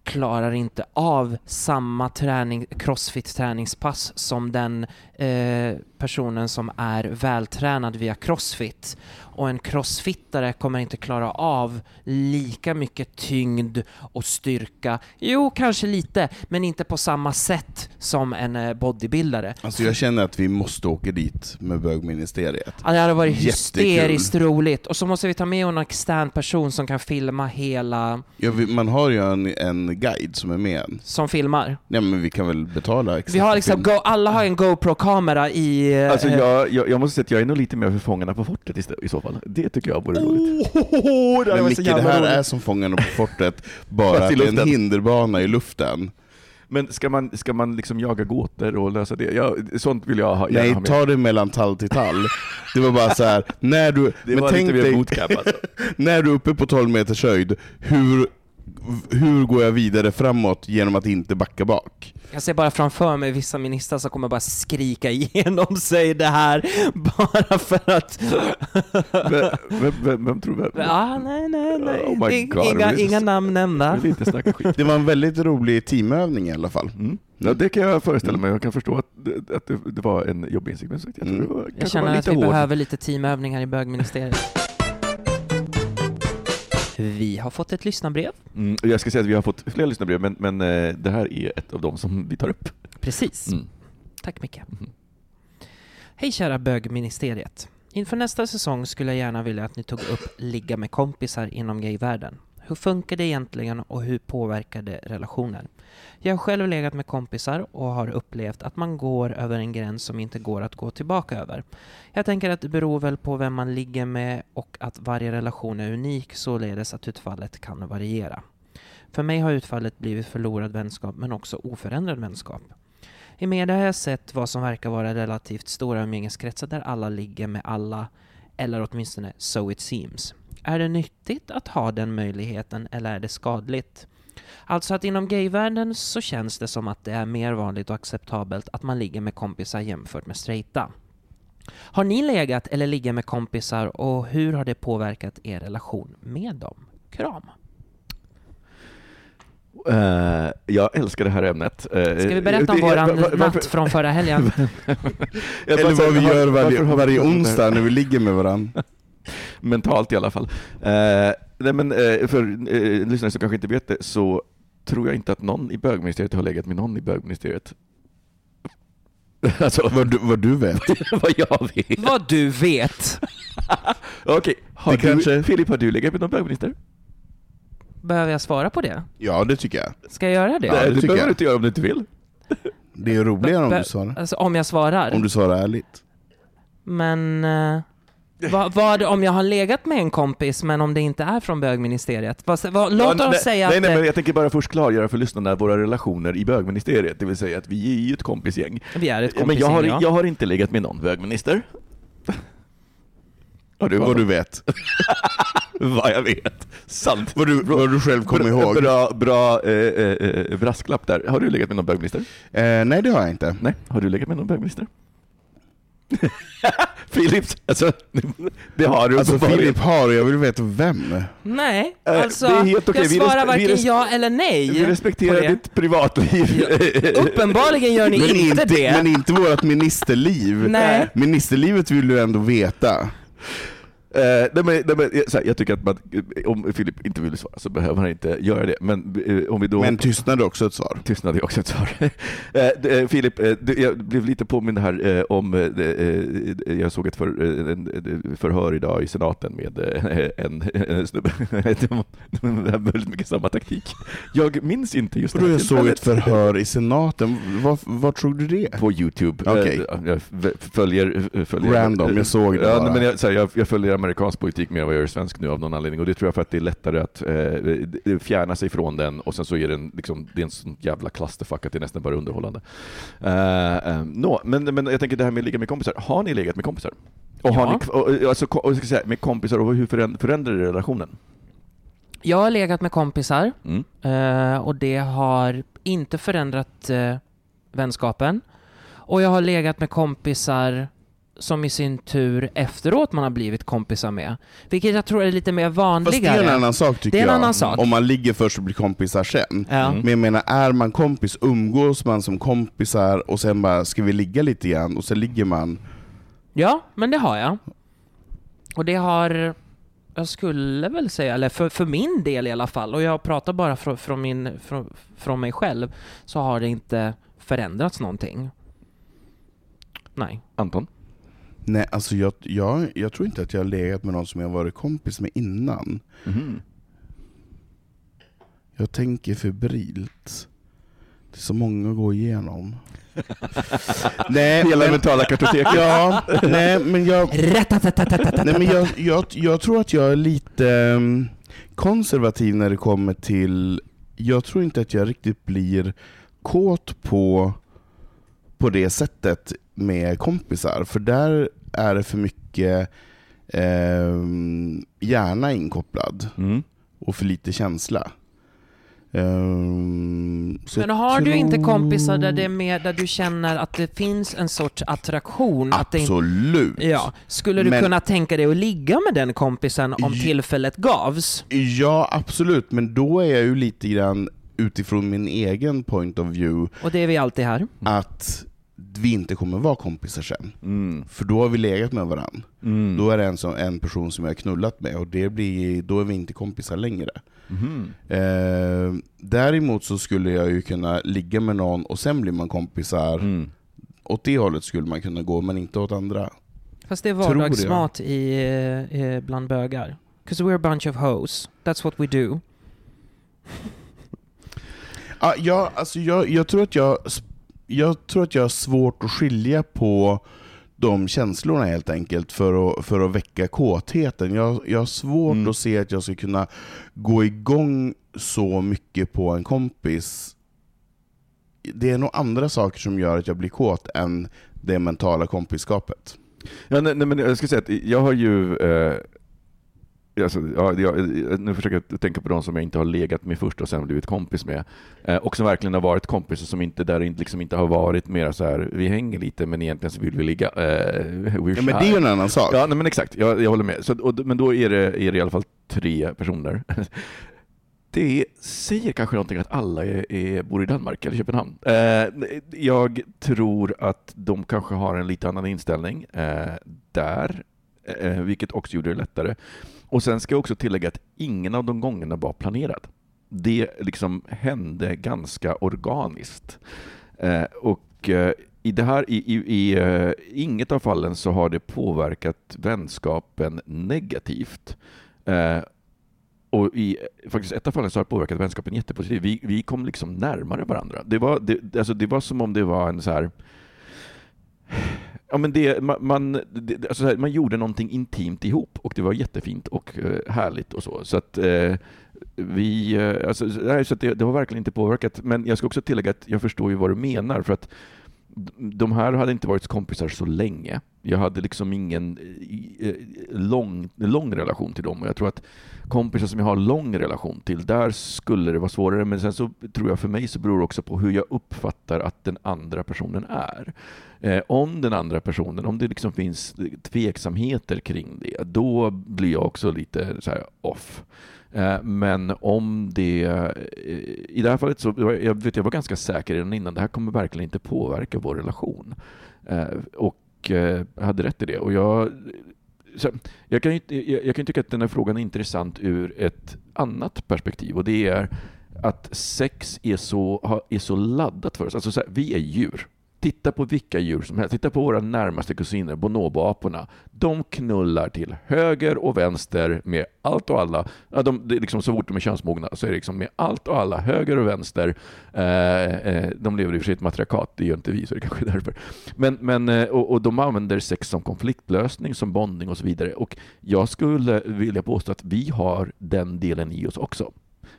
klarar inte av samma träning, crossfit-träningspass som den eh, personen som är vältränad via crossfit. Och en crossfittare kommer inte klara av lika mycket tyngd och styrka. Jo, kanske lite, men inte på samma sätt som en eh, bodybuildare. Alltså jag känner att vi måste åka dit med bögministeriet. Ja, det hade varit Jättekul. hysteriskt roligt. Och så måste vi ta med en extern person som kan filma hela, Ja, man har ju en, en guide som är med som filmar. Ja, men vi kan väl betala extra Vi har liksom, go, alla har en GoPro-kamera i... eh, Alltså jag, jag, jag måste säga att jag är nog lite mer för Fångarna på fortet istället, i så fall. Det tycker jag vore roligt. Men Micke, det här är som Fångarna på fortet, <laughs> bara i att det är en hinderbana i luften. Men ska man, ska man liksom jaga gåtor och lösa det? Ja, sånt vill jag ha, Nej, ha med. ta det mellan tall till tall. Det var bara så här, när du, Det men var tänk lite mer dig, bootcamp alltså. <laughs> när du är uppe på 12 meters höjd, hur, hur går jag vidare framåt genom att inte backa bak? Jag ser bara framför mig vissa ministrar som kommer bara skrika igenom sig det här bara för att... Vem, vem, vem, vem tror vem? Ja, nej, nej, nej. Oh God, inga, inga namn nämnda. Det var en väldigt rolig teamövning i alla fall. Mm. Ja, det kan jag föreställa mig. Jag kan förstå att, det- att det, var en jobbig insikt. Jag tror Mm. det var, Jag kanske var känner att vi hård. behöver lite teamövningar i bögministeriet. Vi har fått ett lyssnarbrev. Mm, jag ska säga att vi har fått fler lyssnarbrev, men, men eh, det här är ett av dem som vi tar upp. Precis. Mm. Tack Micke. Mhm. Hej kära bögministeriet. Inför nästa säsong skulle jag gärna vilja att ni tog upp ligga med kompisar inom gayvärlden. Hur funkar det egentligen och hur påverkar det relationer? Jag har själv legat med kompisar och har upplevt att man går över en gräns som inte går att gå tillbaka över. Jag tänker att det beror väl på vem man ligger med och att varje relation är unik således att utfallet kan variera. För mig har utfallet blivit förlorad vänskap men också oförändrad vänskap. I media har jag sett vad som verkar vara relativt stora umgängeskretsar där alla ligger med alla Eller åtminstone so it seems. Är det nyttigt att ha den möjligheten eller är det skadligt? Alltså att inom gayvärlden så känns det som att det är mer vanligt och acceptabelt att man ligger med kompisar jämfört med straighta. Har ni legat eller ligger med kompisar och hur har det påverkat er relation med dem? Kram. Eh, jag älskar det här ämnet. Uh, Ska vi berätta om våran natt från förra helgen? <laughs> Eller vad vi gör varje, varje onsdag när vi ligger med varandra. <laughs> Mentalt i alla fall. Uh, nej men, för uh, lyssnare som kanske inte vet det, så tror jag inte att någon i bögministeriet har legat med någon i bögministeriet. <laughs> Alltså, vad, du, vad du vet. <laughs> vad jag vet. Vad du vet. <laughs> Okej, okay. har du, kanske... Filip, har du legat med någon bögminister? Behöver jag svara på det? Ja, det tycker jag. Ska jag göra det? Nej, det det behöver jag. du inte göra om du inte vill. Det är roligare om du svarar. Alltså om jag svarar? Om du svarar ärligt. Men... Uh, vad, vad om jag har legat med en kompis men om det inte är från bögministeriet? Vad, vad, låt ja, oss nej, säga nej, att... Nej, men jag tänker bara först klargöra för lyssnarna våra relationer i bögministeriet, det vill säga att vi är ju ett kompisgäng. Vi är ett kompisgäng, Men jag har, ja. jag har inte legat med någon bögminister. Ja, du, vad du vet. <laughs> vad jag vet. Sant. Vad du, vad du själv kommer ihåg. Bra, bra eh, eh, brasklapp där. Har du legat med någon bögminister? Eh, nej, det har jag inte. Nej. Har du legat med någon bögminister? <laughs> Filip, alltså, det har du Alltså Filip har och jag vill veta vem. Nej, alltså det är helt okej. jag Vi svarar vi varken res- ja eller nej. Vi på respekterar det. ditt privatliv. Uppenbarligen gör ni Men inte, inte, det. men inte vårt ministerliv. Nej. Ministerlivet vill du ändå veta. Eh, nej, men, nej, men, här, jag tycker att man, om Filip inte vill svara så behöver han inte göra det. Men eh, om vi då... Men tystnad är också ett svar. Tystnad är också ett svar. <laughs> Eh, eh, Filip, eh, du, jag blev lite påmind här eh, om, eh, eh, jag såg ett för, eh, en- förhör idag i senaten med eh, en, en snubbe. <laughs> Det var väldigt mycket samma taktik. Jag minns inte just det här jag såg ett förhör i senaten, var, var tror du det? På Youtube. Eh, Jag följer... följer Random, jag såg det ja, bara. men jag, här, jag, jag följer amerikansk politik mer än vad jag gör svensk nu av någon anledning. Och det tror jag för att det är lättare att eh, fjärna sig från den och sen så är den liksom, det är en sån jävla clusterfuck att det är nästan bara underhållande. Uh, uh, no, men, men jag tänker det här med att ligga med kompisar. Har ni legat med kompisar? Och har Ja. ni, och, alltså, ko- och, ska säga, med kompisar och hur föränd- förändrar det relationen? Jag har legat med kompisar Mm. eh, och det har inte förändrat eh, vänskapen. Och jag har legat med kompisar som i sin tur efteråt man har blivit kompisar med. Vilket jag tror är lite mer Fast det vanligare. är en annan sak tycker Det är en jag. annan sak. Om man ligger först och blir kompisar sen. Ja. Mm. Men jag menar, är man kompis, umgås man som kompisar och sen bara, ska vi ligga lite grann? Och sen ligger man. Ja, men det har jag. Och det har, jag skulle väl säga, eller för, för min del i alla fall, och jag pratar bara från, från, min, från, från mig själv, så har det inte förändrats någonting. Nej. Anton? Nej, alltså jag, jag, jag tror inte att jag har legat med någon som jag varit kompis med innan. Mhm. Jag tänker febrilt. Det är så många att gå igenom. <laughs> nej, Hela men, mentala kartoteket. ja, nej, men jag, nej, men jag, jag, jag tror att jag är lite ehm, konservativ när det kommer till... Jag tror inte att jag riktigt blir kåt på, på det sättet med kompisar, för där är det för mycket ehm, hjärna inkopplad Mm. och för lite känsla. Så Men har du inte kompisar där det är mer, där du känner att det finns en sorts attraktion? Att det Absolut! ja. Skulle du Men- kunna tänka dig att ligga med den kompisen om tillfället gavs? Ja, absolut, men då är jag ju lite grann utifrån min egen point of view Och det är vi alltid här. att vi inte kommer vara kompisar sen. Mm. För då har vi legat med varandra. Mm. Då är det en, som, en person som jag har knullat med och det blir, då är vi inte kompisar längre. Mhm. Eh, däremot så skulle jag ju kunna ligga med någon och sen blir man kompisar. Mm. Åt det hållet skulle man kunna gå, men inte åt andra. Fast det är vardagsmat i, eh, bland bögar. 'Cause we're a bunch of hoes. That's what we do. Ja, jag, alltså jag, jag, tror att jag, jag tror att jag har svårt att skilja på de känslorna helt enkelt för att, för att väcka kåtheten. Jag, jag har svårt Mm. att se att jag ska kunna gå igång så mycket på en kompis. Det är nog andra saker som gör att jag blir kåt än det mentala kompiskapet. Ja, nej, nej, men jag ska säga att jag har ju eh, Alltså, ja, jag, nu försöker jag tänka på de som jag inte har legat med först och sen blivit kompis med. Eh, och som verkligen har varit kompisar som inte, där liksom inte har varit mer så här, vi hänger lite men egentligen så vill vi ligga. Eh, ja, men det är ju en annan sak. Ja, nej, men exakt, jag, jag håller med. Så, och, men då är det, är det i alla fall tre personer. <laughs> Det säger kanske någonting att alla är, är, bor i Danmark eller Köpenhamn. Eh, jag tror att de kanske har en lite annan inställning eh, där, eh, vilket också gjorde det lättare. Och sen ska jag också tillägga att ingen av de gångerna var planerad. Det liksom hände ganska organiskt. Eh, och eh, i det här, i, i, i eh, inget av fallen så har det påverkat vänskapen negativt. Eh, och i faktiskt ett av fallen så har det påverkat vänskapen jättepositivt. Vi, vi kom liksom närmare varandra. Det var, det, alltså det var som om det var en så här Ja, men det, man, det, alltså här, man gjorde någonting intimt ihop och det var jättefint och uh, härligt och så. Så att uh, vi, uh, alltså, så att det, det har verkligen inte påverkat. Men jag ska också tillägga att jag förstår ju vad du menar för att de här hade inte varit kompisar så länge. Jag hade liksom ingen eh, eh, lång, lång relation till dem och jag tror att kompisar som jag har lång relation till, där skulle det vara svårare. Men sen så tror jag för mig så beror det också på hur jag uppfattar att den andra personen är. Eh, om den andra personen, om det liksom finns tveksamheter kring det, då blir jag också lite så off. Eh, men om det... Eh, I det här fallet så jag vet jag var ganska säker redan innan, det här kommer verkligen inte påverka vår relation. Eh, och jag hade rätt i det. Och jag, jag, kan, ju jag kan tycka att den här frågan är intressant ur ett annat perspektiv och det är att sex är så, är så laddat för oss. Alltså här, vi är djur. Titta på vilka djur som helst. Titta på våra närmaste kusiner, bonoboaporna. De knullar till höger och vänster med allt och alla. Ja, de, det är liksom, så fort de är könsmogna så är det liksom med allt och alla, höger och vänster. Eh, eh de lever i och för sig i ett matriarkat, det gör inte vi, så det kanske är därför. Men, men, eh, och, och, de använder sex som konfliktlösning, som bondning och så vidare. Och jag skulle vilja påstå att vi har den delen i oss också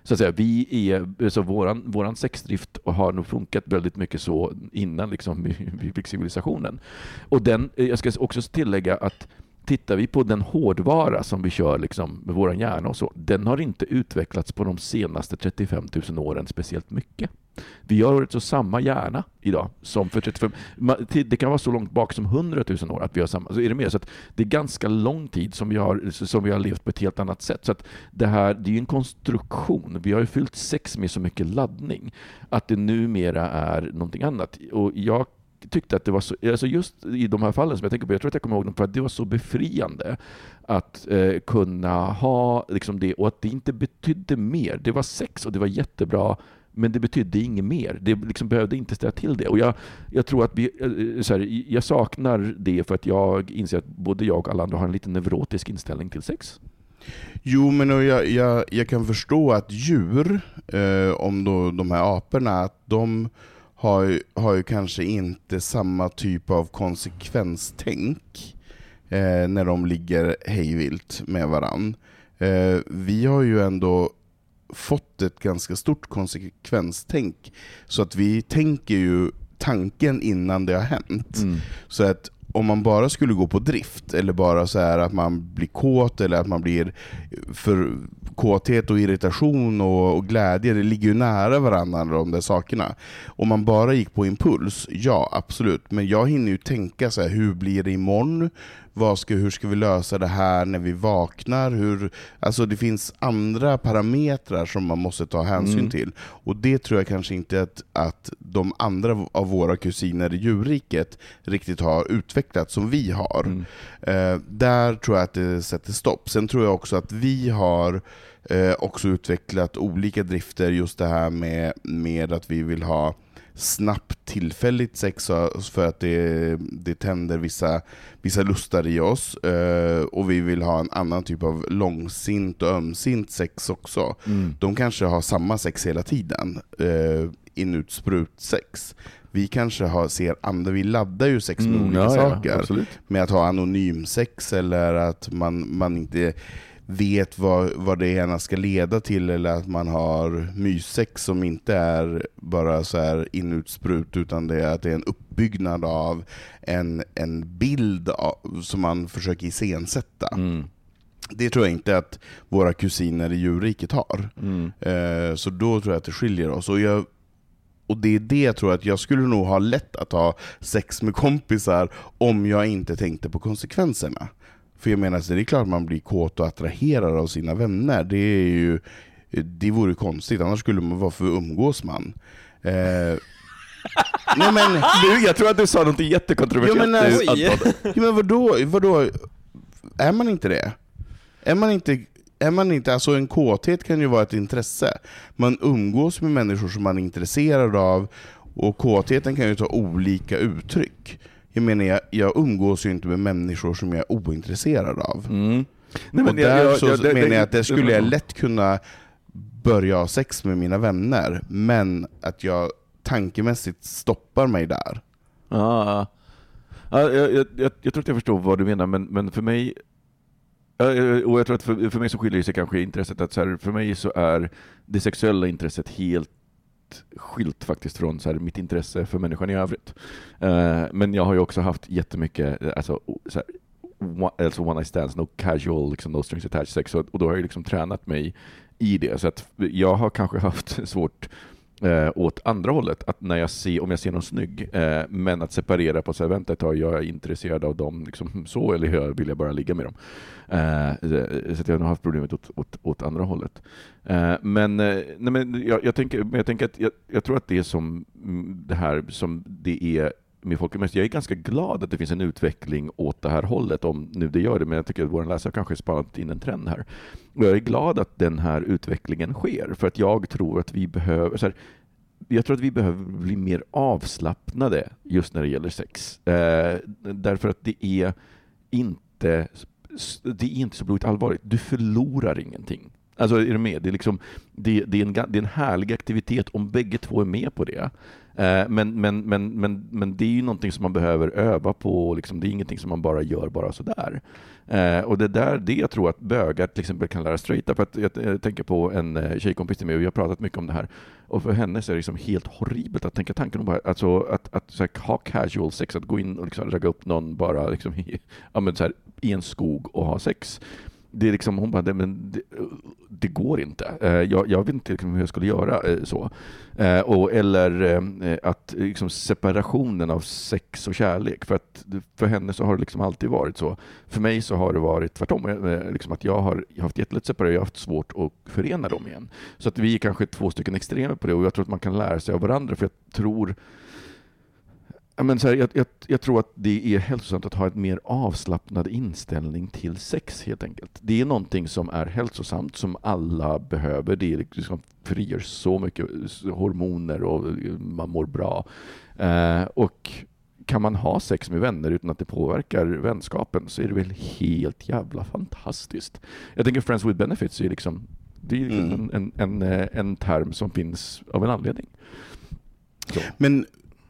så att säga, vi är, så våran, våran sexdrift har nog funkat väldigt mycket så innan liksom, vi fick civilisationen. Och den, jag ska också tillägga att tittar vi på den hårdvara som vi kör liksom, med vår hjärna och så, den har inte utvecklats på de senaste 35 000 åren speciellt mycket. Vi har alltså samma hjärna idag som för 35... Det kan vara så långt bak som 100 000 år att vi har samma... Så är det mer? Så att det är ganska lång tid som vi har, som vi har levt på ett helt annat sätt. Så att det här, det är en konstruktion. Vi har ju fyllt sex med så mycket laddning att det numera är någonting annat. Och jag tyckte att det var så, alltså just i de här fallen som jag tänker på, jag tror att jag kommer ihåg dem för att det var så befriande att eh, kunna ha liksom det och att det inte betydde mer. Det var sex och det var jättebra men det betydde inget mer. Det liksom behövde inte ställa till det. Och jag, jag tror att vi, eh, eh, så här, jag saknar det för att jag inser att både jag och alla andra har en lite neurotisk inställning till sex. Jo, men jag, jag, jag kan förstå att djur, eh, om då de här aporna, att de har, har ju kanske inte samma typ av konsekvenstänk eh, när de ligger hejvilt med varann. Eh, vi har ju ändå fått ett ganska stort konsekvenstänk, så att vi tänker ju tanken innan det har hänt. Mm. Så att om man bara skulle gå på drift, eller bara så här att man blir kåt, eller att man blir för kåthet och irritation och, och glädje, det ligger ju nära varandra de där sakerna. Om man bara gick på impuls, ja absolut, men jag hinner ju tänka så här, hur blir det imorgon? Vad ska, hur ska vi lösa det här när vi vaknar? Hur, alltså det finns andra parametrar som man måste ta hänsyn mm. till. Och det tror jag kanske inte att, att de andra av våra kusiner i djurriket riktigt har utvecklat som vi har. Mm. Eh, där tror jag att det sätter stopp. Sen tror jag också att vi har eh, också utvecklat olika drifter, just det här med, med att vi vill ha snabbt tillfälligt sex för att det, det tänder vissa, vissa lustar i oss. Uh, och vi vill ha en annan typ av långsint och ömsint sex också. Mm. De kanske har samma sex hela tiden, uh, in-ut-sprut sex. Vi kanske har, ser andra, vi laddar ju sex med mm, olika ja, saker. Ja, med att ha anonym sex eller att man, man inte vet vad, vad det ena ska leda till eller att man har myssex som inte är bara så här inutsprut utan det är att det är en upp, uppbyggnad av en, en bild av, som man försöker iscensätta. Mm. Det tror jag inte att våra kusiner i djurriket har. Mm. Eh, så då tror jag att det skiljer oss. Och, jag, och det är det jag tror att jag skulle nog ha lätt att ha sex med kompisar om jag inte tänkte på konsekvenserna. För jag menar, det är klart man blir kåt och attraherad av sina vänner. Det är ju det vore konstigt, annars skulle man, varför umgås man? Eh, <laughs> nej men... Du, jag tror att du sa något jättekontroversiellt Ja, men alltså- Anton. Ja, men vadå, vadå? Är man inte det? Är man inte, är man inte, alltså en kåthet kan ju vara ett intresse. Man umgås med människor som man är intresserad av, och kåtheten kan ju ta olika uttryck. Jag menar, jag, jag umgås ju inte med människor som jag är ointresserad av. Mm. Nej, och där så det- menar jag att det skulle jag lätt kunna börja ha sex med mina vänner, men att jag tankemässigt stoppar mig där. Ja, ja jag, jag, jag, jag tror att jag förstår vad du menar, men, men för mig och jag tror att för, för mig så skiljer sig kanske intresset att så här, för mig så är det sexuella intresset helt skilt faktiskt från så här, mitt intresse för människan i övrigt. Uh, men jag har ju också haft jättemycket, eh, alltså, så här, one, alltså one night stands, no casual, liksom, no strings attached sex, och, och då har jag liksom tränat mig i det. Så att jag har kanske haft <laughs> svårt eh, åt andra hållet, att när jag ser, om jag ser någon snygg, eh, men att separera på så här, vänta ett tag, jag är intresserad av dem liksom, hmm, så, eller hur vill jag bara ligga med dem. Eh, eh, så att jag har haft problemet åt, åt, åt andra hållet. Eh, men eh, nej, men jag, jag, tänker, jag tänker att jag, jag tror att det är som mm, det här som det är med Folket Jag är ganska glad att det finns en utveckling åt det här hållet, om nu det gör det, men jag tycker att vår läsare kanske har spanat in en trend här. Och jag är glad att den här utvecklingen sker, för att jag tror att vi behöver, så här, jag tror att vi behöver bli mer avslappnade just när det gäller sex. Eh, därför att det är inte det är inte så blodigt allvarligt. Du förlorar ingenting. Alltså, är du med? Det är, liksom, det, det, är en, det är en härlig aktivitet om bägge två är med på det. Men, men, men, men, men det är ju någonting som man behöver öva på. Liksom, det är ingenting som man bara gör bara sådär. Eh, och det är där det jag tror att bögar till exempel kan lära straighta. För att jag, jag tänker på en tjejkompis till mig och vi har pratat mycket om det här. Och för henne så är det liksom helt horribelt att tänka tanken om bara, alltså, att, att så här, ha casual sex, att gå in och liksom ragga upp någon bara liksom, i, ja, men så här, i en skog och ha sex. Det är liksom, hon bara, det, men det, det går inte. Eh, Jag, jag vet inte liksom hur jag skulle göra eh, så. Eh, Och, eller eh, att eh, liksom separationen av sex och kärlek. För att för henne så har det liksom alltid varit så. För mig så har det varit tvärtom. Eh, eh Liksom att jag har jag har haft jättelätt separera, jag har haft svårt att förena dem igen. Så att vi är kanske två stycken extremer på det och jag tror att man kan lära sig av varandra. För jag tror Ja, men så här, jag, jag, jag tror att det är hälsosamt att ha en mer avslappnad inställning till sex helt enkelt. Det är någonting som är hälsosamt, som alla behöver. Det liksom frigör så mycket hormoner och man mår bra. Eh, och kan man ha sex med vänner utan att det påverkar vänskapen så är det väl helt jävla fantastiskt. Jag tänker Friends with Benefits är liksom, det är liksom Mm. en, en, en, en term som finns av en anledning. Så. Men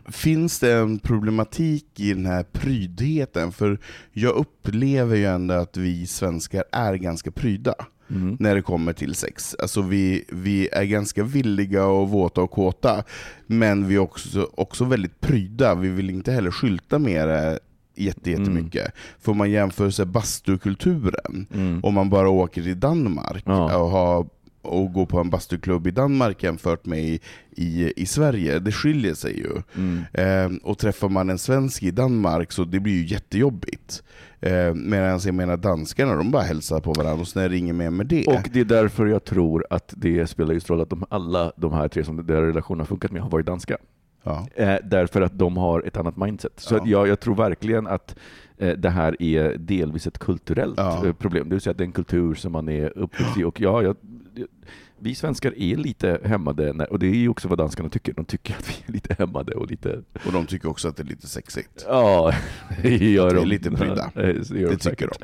finns det en problematik i den här prydheten? För jag upplever ju ändå att vi svenskar är ganska pryda Mm. när det kommer till sex. Alltså vi, vi är ganska villiga och våta och kåta, men vi är också, också väldigt pryda. Vi vill inte heller skylta med det jätte, jättemycket. För om man jämför sig bastukulturen, Mm. om man bara åker till Danmark Ja. och, har, och går på en bastuklubb i Danmark jämfört med i, i, i Sverige, det skiljer sig ju. Mm. Eh, och träffar man en svensk i Danmark så det blir ju jättejobbigt. Eh, Medan jag menar danskarna, de bara hälsar på varandra och snäller inget mer med det. Och det är därför jag tror att det spelar just roll att de, alla de här tre som deras relation har funkat med har varit danska. ja. Eh, därför att de har ett annat mindset. Så Ja. jag, jag tror verkligen att eh, det här är delvis ett kulturellt Ja. eh, problem. Det vill säga att det är en kultur som man är uppväxt i. <gasps> Och ja, jag, vi svenskar är lite hämmade, när, och det är ju också vad danskarna tycker. De tycker att vi är lite hämmade och lite... Och de tycker också att det är lite sexigt. Ja, det gör Att vi är de. lite prydda. <laughs> Det Det tycker säkert.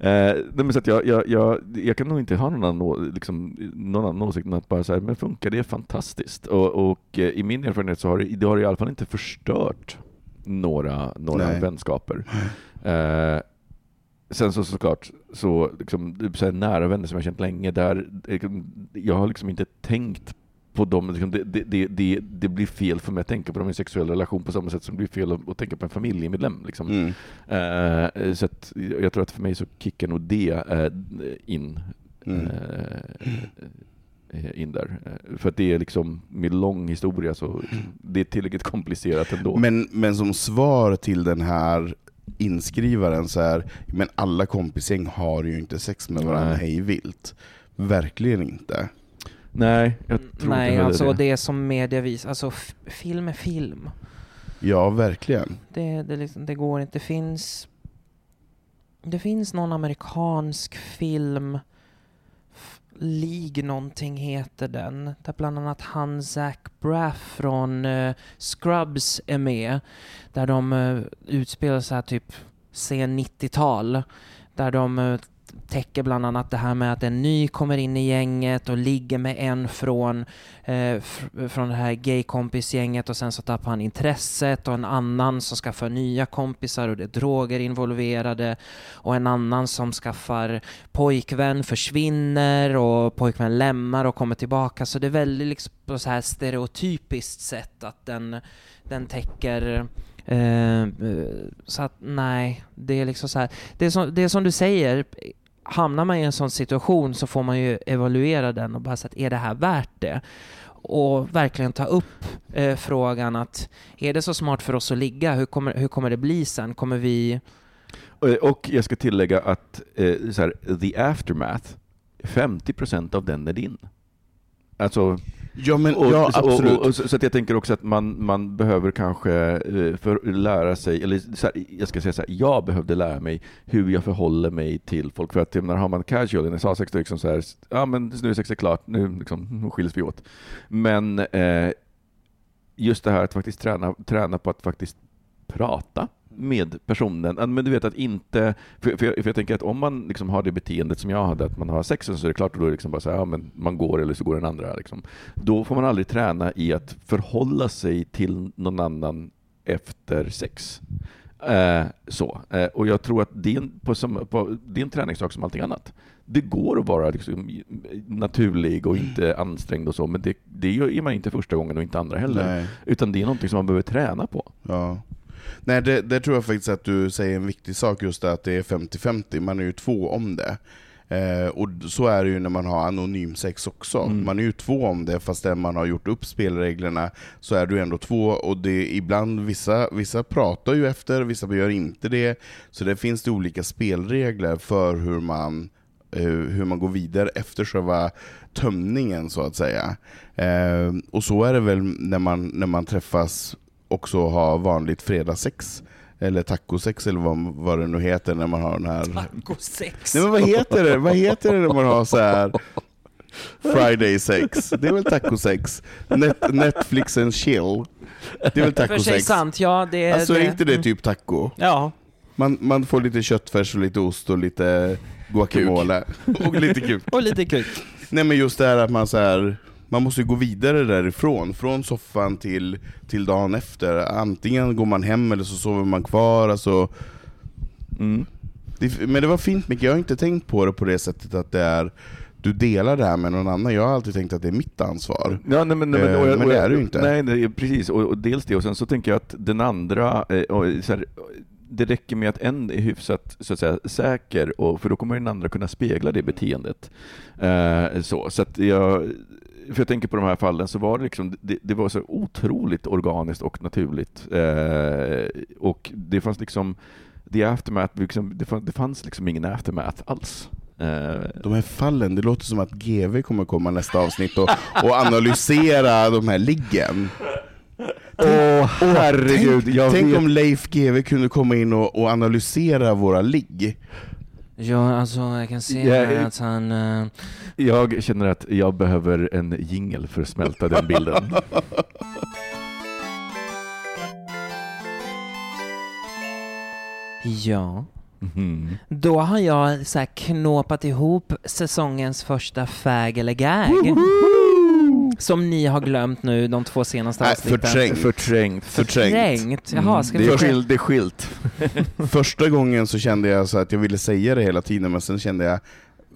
Eh, nej, men så jag, jag, jag, jag kan nog inte ha någon annan, liksom, någon annan åsikt än att bara säga, men funkar det är fantastiskt. Och, och eh, i min erfarenhet så har det, det har i alla fall inte förstört några, några Nej. vänskaper. Eh, sen så såklart, så, liksom, så här, nära vänner som jag känt länge, där, eh, jag har liksom inte tänkt på dem, liksom, det, det, det, det, blir fel för mig att tänka på dem i en sexuell relation på samma sätt som det blir fel att, att tänka på en familjemedlem. Liksom. Mm. Eh, så att jag tror att för mig så kickar nog det eh, in. Mm. eh, in där. För att det är liksom, med lång historia så <clears throat> det är tillräckligt komplicerat ändå. Men, men som svar till den här inskrivaren så är, men alla kompisgäng har ju inte sex med varandra Nej. hej vilt. Verkligen inte. Nej, jag tror Nej, inte alltså det. det som media visar, alltså film är film. Ja, verkligen. Det, det, liksom, det går inte. Det finns... Det finns någon amerikansk film, League någonting heter den, där bland annat han Zach Braff från uh, Scrubs är med. Där de uh, utspelar sig här typ sen 90-tal. Där de uh, täcker bland annat det här med att en ny kommer in i gänget och ligger med en från, eh, fr- från det här gaykompisgänget och sen så tappar han intresset och en annan som skaffar nya kompisar och det är droger involverade och en annan som skaffar pojkvän försvinner och pojkvän lämnar och kommer tillbaka. Så det är väldigt liksom på så här stereotypiskt sätt att den, den täcker eh, eh så att nej, det är liksom så här. Det är som, det är som du säger, hamnar man i en sån situation så får man ju evaluera den och bara säga att är det här värt det? Och verkligen ta upp eh, frågan att är det så smart för oss att ligga? Hur kommer, hur kommer det bli sen? Kommer vi... Och- Och jag ska tillägga att eh, så här, the aftermath, 50 procent av den är din. Alltså, Ja, men, och, ja absolut. Och, och, så, så jag tänker också att man, man behöver kanske eh, för lära sig, eller så här, jag ska säga så här, jag behövde lära mig hur jag förhåller mig till folk. För att jag menar, har man casual, en SA-sex, då är det liksom så här, ja men nu är sex är klart, nu, liksom, skiljs vi åt. Men eh, just det här att faktiskt träna, träna på att faktiskt prata med personen. Men du vet att inte, för, för, jag, för jag tänker att om man liksom har det beteendet som jag hade, att man har sex så är det klart, och då är det liksom bara så här, ja, men man går eller så går den andra. Liksom. Då får man aldrig träna i att förhålla sig till någon annan efter sex. Eh, så. Eh, och jag tror att det är, en, på på, det är en träningssak som allting annat. Det går att vara liksom, naturlig och inte ansträngd och så, men det, det är man inte första gången och inte andra heller. Nej. Utan det är någonting som man behöver träna på. Ja. Nej, det, det tror jag faktiskt att du säger en viktig sak, just det att det är 50-50, man är ju två om det. Eh, och så är det ju när man har anonym sex också. Mm. Man är ju två om det, fast man har gjort upp spelreglerna så är du ändå två, och det är ibland, vissa, vissa pratar ju efter, vissa gör inte det. Så det finns det olika spelregler för hur man eh, hur man går vidare efter själva tömningen så att säga. Eh, och så är det väl när man, när man träffas också ha vanligt fredagssex. Eller tacosex eller vad, vad det nu heter när man har den här... Tacosex! Nej men vad heter det? Vad heter det när man har så här Friday sex? Det är väl tacosex? Net, Netflix and chill. Det är väl För sig tacosex? sant, ja det är Alltså är det. inte det typ taco? Ja. Man, man får lite köttfärs och lite ost och lite guacamole. Och lite kuk. Och lite kuk. Nej men just det här att man så här, man måste ju gå vidare därifrån, från soffan till, till dagen efter. Antingen går man hem eller så sover man kvar. Alltså, Mm. det, men det var fint Micke, jag har inte tänkt på det på det sättet att det är du delar det här med någon annan. Jag har alltid tänkt att det är mitt ansvar. Ja, nej, men, nej, men, Eh, och men och det är det ju inte. Nej, nej precis. Och, dels det, och sen så tänker jag att den andra, eh, här, det räcker med att en är hyfsat så att säga, säker, och, för då kommer den andra kunna spegla det beteendet. Eh, så, så att jag, för jag tänker på de här fallen så var det liksom, det, det var så otroligt organiskt och naturligt. Eh, och det fanns liksom, the aftermath, liksom, det, fanns, det fanns liksom ingen aftermath alls. Eh, De här fallen, det låter som att GV kommer komma nästa avsnitt och, och analysera de här liggen. Åh herregud, tänk tänk om Leif GV kunde komma in och, och analysera våra ligg. Ja, alltså jag kan se eh, att han... eh, Jag känner att jag behöver en jingel för att smälta den bilden. <laughs> ja. Mhm. Då har jag så här knåpat ihop säsongens första fag eller gag. Som ni har glömt nu de två senaste Nej, avsnitten. förträngt. Förträngt. Förträngt. Jaha, ska det, är se? skilt, det är skilt. <laughs> Första gången så kände jag så att jag ville säga det hela tiden, men sen kände jag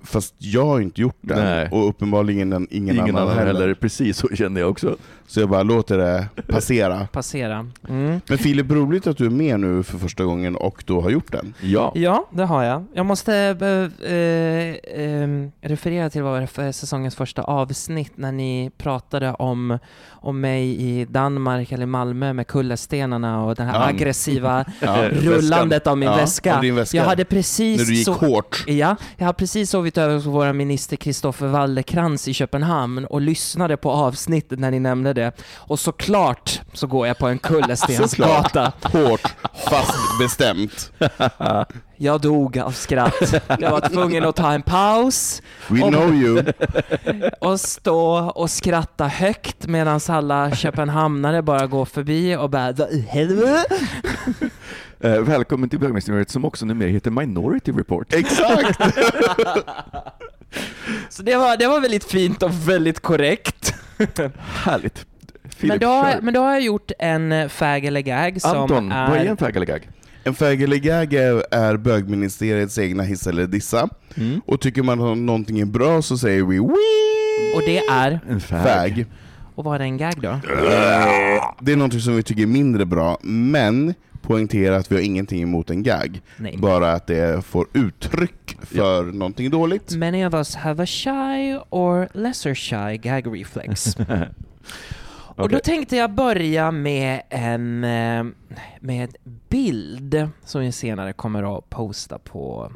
Fast jag har inte gjort den, Nej. och uppenbarligen ingen, ingen, Ingen annan, heller. Precis så känner jag också. Så jag bara låter det passera. <laughs> Passera. Mm. Men Filip, roligt att du är med nu för första gången och då har gjort den. Ja. Ja, det har jag. Jag måste eh, eh, referera till vad för säsongens första avsnitt när ni pratade om, om mig i Danmark eller Malmö med kullerstenarna och det här Ja. aggressiva <laughs> Ja. rullandet av min Ja, väska. av din väska. Jag hade precis När du gick så- hårt. Ja, jag har precis sovit över hos vår minister Kristoffer Wallerkrans i Köpenhamn och lyssnade på avsnittet när ni nämnde det. Och såklart så går jag på en kullerstensgata. Hårt, fast bestämt. <laughs> Jag dog av skratt. Jag var tvungen att ta en paus We Om- know you. <laughs> och stå och skratta högt medan alla köpenhamnare bara går förbi och bara "Vad i helvete?" Eh, välkommen till bögministeriet som också numera heter Minority Report. Exakt! <laughs> Så det var, det var väldigt fint och väldigt korrekt. Härligt. Men Filip, då, har, kör. men då har jag gjort en eh, fag eller gag som Anton, är... vad är en fag eller gag? En fägelegag är, är bögministeriets egna hiss eller dissa. Mm. Och tycker man att någonting är bra så säger vi Wii! Och det är... En fag. Fag. Och vad är en gag då? Det är någonting som vi tycker är mindre bra, men poängtera att vi har ingenting emot en gag. Nej. Bara att det får uttryck för någonting dåligt. Many of us have a shy or lesser shy gag reflex. <laughs> Och då tänkte jag börja med en eh, med bild som vi senare kommer att posta på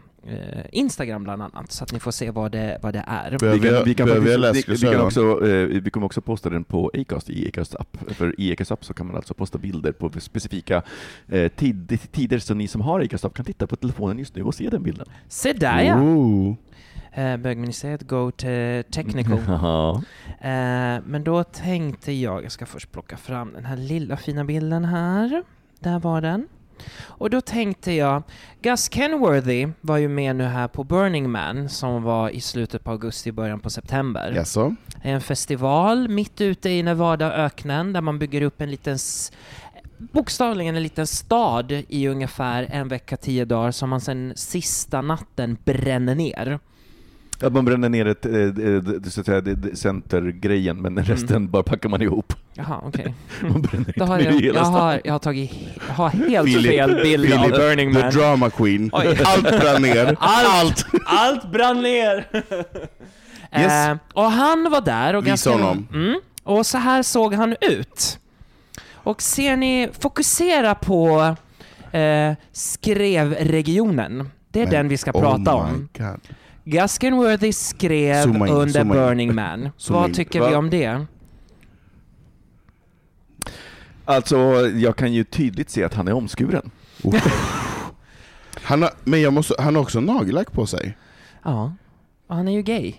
Instagram bland annat, så att ni får se vad det, vad det är. Behöver jag, vi, kan behöver jag faktiskt, vi, vi, kan läsglasögon? också, eh, vi kommer också posta den på Acast i Acast app. För i Acast app så kan man alltså posta bilder på specifika eh, tid, tider så ni som har Acast app kan titta på telefonen just nu och se den bilden. Se där ja! Ooh. Eh, Bögministeriet go to technical. <laughs> Eh, men då tänkte jag, jag ska först plocka fram den här lilla fina bilden här. Där var den. Och då tänkte jag, Gus Kenworthy var ju med nu här på Burning Man som var i slutet på augusti, början på september. Är en festival mitt ute i Nevadaöknen där man bygger upp en liten bokstavligen en liten stad i ungefär en vecka, tio dagar som man sen sista natten bränner ner. Att man bränner ner ett, eh, eh, så att säga, centergrejen, men resten bara packar man ihop. Jaha, okej. <laughs> Man bränner Då har inte jag, hela jag, har, jag har tagit, jag har helt Philip- fel bild av Philip, Burning The Man. drama queen. Oj. <laughs> Allt brann ner. <laughs> Allt! Allt brann ner! Yes. Eh, och han var där och Visa ganska... honom. Mm, och så här såg han ut. Och ser ni, fokusera på eh, skrevregionen. Det är Men, den vi ska oh prata my om. God. Gus Kenworthy skrev Zooma in, under zooma in. Burning Man. <laughs> Zooma Vad in. tycker Va? vi om det? Alltså, jag kan ju tydligt se att han är omskuren. <laughs> Han har, men jag måste, han har också nagellack på sig. Ja. Och han är ju gay.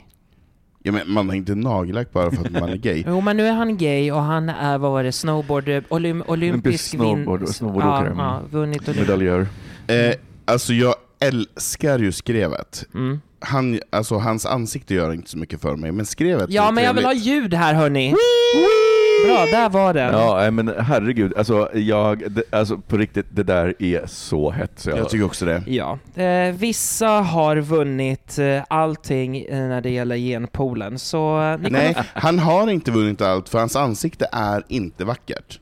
Ja, men man har inte nagellack bara för att man är gay. <laughs> Jo, men nu är han gay och han är, vad var det, snowboard, olym, olympisk snowboard- vin- snowboardåkare, Ja, ja, vunnit olympisk... Medaljör. Eh, alltså jag älskar ju skrevet. Mm. Han, alltså, hans ansikte gör inte så mycket för mig, men skrevet Ja, men jag vill ha ljud här hörni. Bra, där var den. Ja, men herregud, alltså, jag, det, alltså på riktigt, det där är så hett. Så jag, Jag tycker också det. Ja, eh, vissa har vunnit eh, allting eh, när det gäller genpoolen, så eh, Nej, han har inte vunnit allt, för hans ansikte är inte vackert.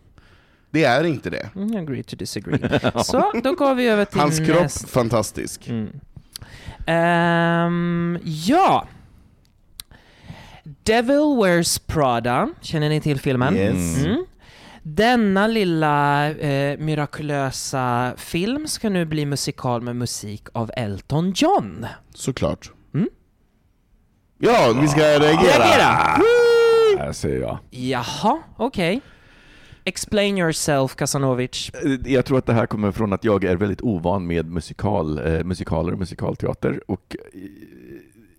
Det är inte det. Mm, agree to disagree. <laughs> så, då går vi över till Hans kropp, nästa. fantastisk. Mm. Ehm, ja. Devil Wears Prada, känner ni till filmen? Yes. Mm. Denna lilla eh, mirakulösa film ska nu bli musikal med musik av Elton John. Såklart. Mm. Ja, vi ska reagera. Reagera! Här säger jag. Jaha, okej. Explain yourself, Kasanovic. Eh, Jag tror att det här kommer från att jag är väldigt ovan med musikal, eh, musikaler och musikalteater och eh,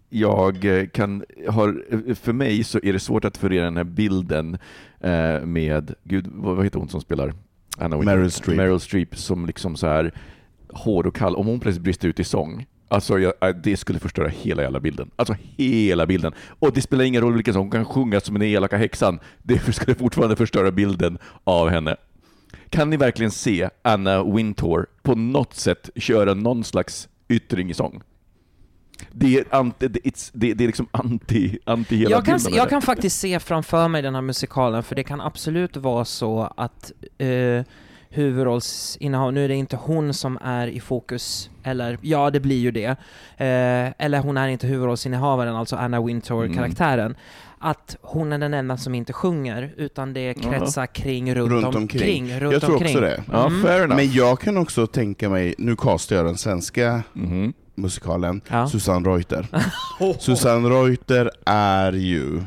jag eh, kan, har, för mig så är det svårt att förena den här bilden eh, med, gud vad heter hon som spelar Anna? Meryl Streep. Meryl Streep som liksom så här hård och kall, om hon plötsligt brister ut i sång Alltså jag, eh, det skulle förstöra hela jävla bilden. Alltså hela bilden. Och det spelar ingen roll vilken hon kan sjunga som den elaka häxan. Det <laughs> skulle fortfarande förstöra bilden av henne. Kan ni verkligen se Anna Wintour på något sätt köra någon slags yttring i sång? Det är, anti, det, det, det är liksom anti, anti hela jag kan, bilden. jag kan faktiskt se framför mig den här musikalen, för det kan absolut vara så att eh, huvudrollsinnehav, nu är det inte hon som är i fokus, eller ja, det blir ju det. Eh, eller hon är inte huvudrollsinnehavaren, alltså Anna Wintour-karaktären. Att hon är den enda som inte sjunger, utan det kretsar kring, runt, Runt omkring. omkring. runt Jag tror omkring. också det. Ja, Mm. Men jag kan också tänka mig, nu castar jag den svenska Mhm. musikalen, Ja. Susanne Reuter. <laughs> Susanne Reuter är ju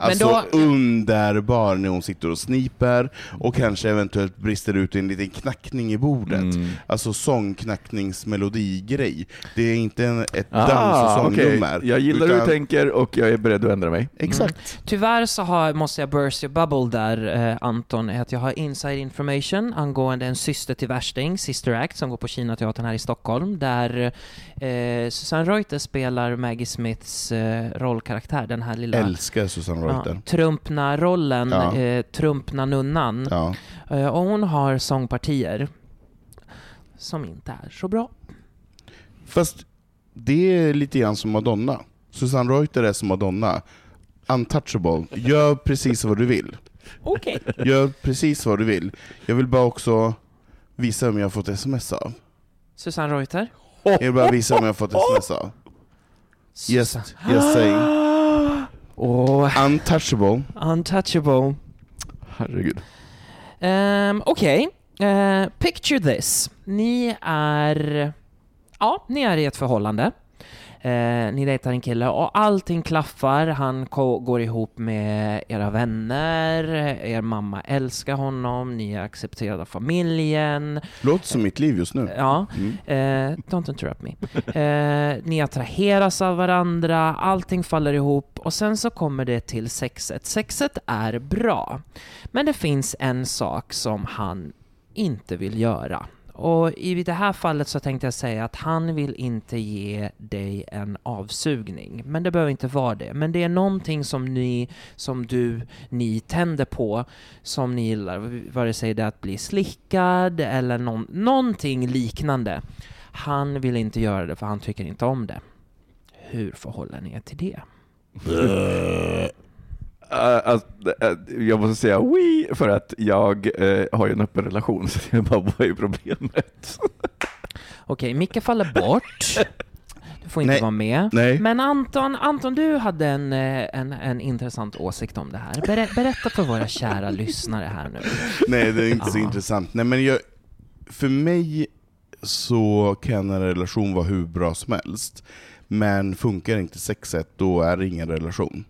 Alltså då- underbar när hon sitter och sniper och kanske eventuellt brister ut i en liten knackning i bordet. Mm. Alltså sångknackningsmelodigrej. Det är inte en, ett Ah, dans och sångnummer. Jag gillar hur utan- du tänker och jag är beredd att ändra mig. Exakt. Tyvärr så har, måste jag burst your bubble där, eh, Anton, är att jag har inside information angående en syster till Värsting, Sister Act, som går på Kinateatern här i Stockholm, där eh, Susanne Reuter spelar Maggie Smiths eh, rollkaraktär, den här lilla Älskar Susanne ja, Reuter. trumpna-rollen, Ja. eh, trumpna nunnan. Ja. Eh, och hon har sångpartier som inte är så bra. Fast det är lite grann som Madonna. Susanne Reuter är som Madonna. Untouchable. Gör precis vad du vill. Okej. Gör precis vad du vill. Jag vill bara också visa vem jag har fått sms av. Susanne Reuter? Jag vill bara visa vem jag har fått sms av. Yes, yes saying. Åh, Untouchable. untouchable. Herregud. Um, Okej, Eh, picture this. Ni är... Ja, ni är i ett förhållande. Eh, ni dejtar en kille och allting klaffar. Han går ihop med era vänner. Er mamma älskar honom. Ni är accepterade av familjen. Låter som mitt liv just nu. Ja, Mm. eh, don't interrupt me. Eh, ni attraheras av varandra, allting faller ihop och sen så kommer det till sexet. Sexet är bra, men det finns en sak som han inte vill göra. Och i det här fallet så tänkte jag säga att han vill inte ge dig en avsugning. Men det behöver inte vara det. Men det är någonting som ni, som du, ni tänder på, som ni gillar. Vare sig det är att bli slickad eller någon, någonting liknande. Han vill inte göra det för han tycker inte om det. Hur förhåller ni er till det? <laughs> Uh, alltså, uh, jag måste säga oui för att jag uh, har ju en öppen relation, så jag bara, vad är problemet? Okej, Micke faller bort. Du får inte Nej. vara med. Nej. Men Anton, Anton, du hade en, eh, en, en intressant åsikt om det här. Ber, berätta för våra kära lyssnare här nu. Nej, det är inte så intressant. Nej, men jag, för mig så kan en relation vara hur bra som helst, men funkar inte sexet, då är det ingen relation.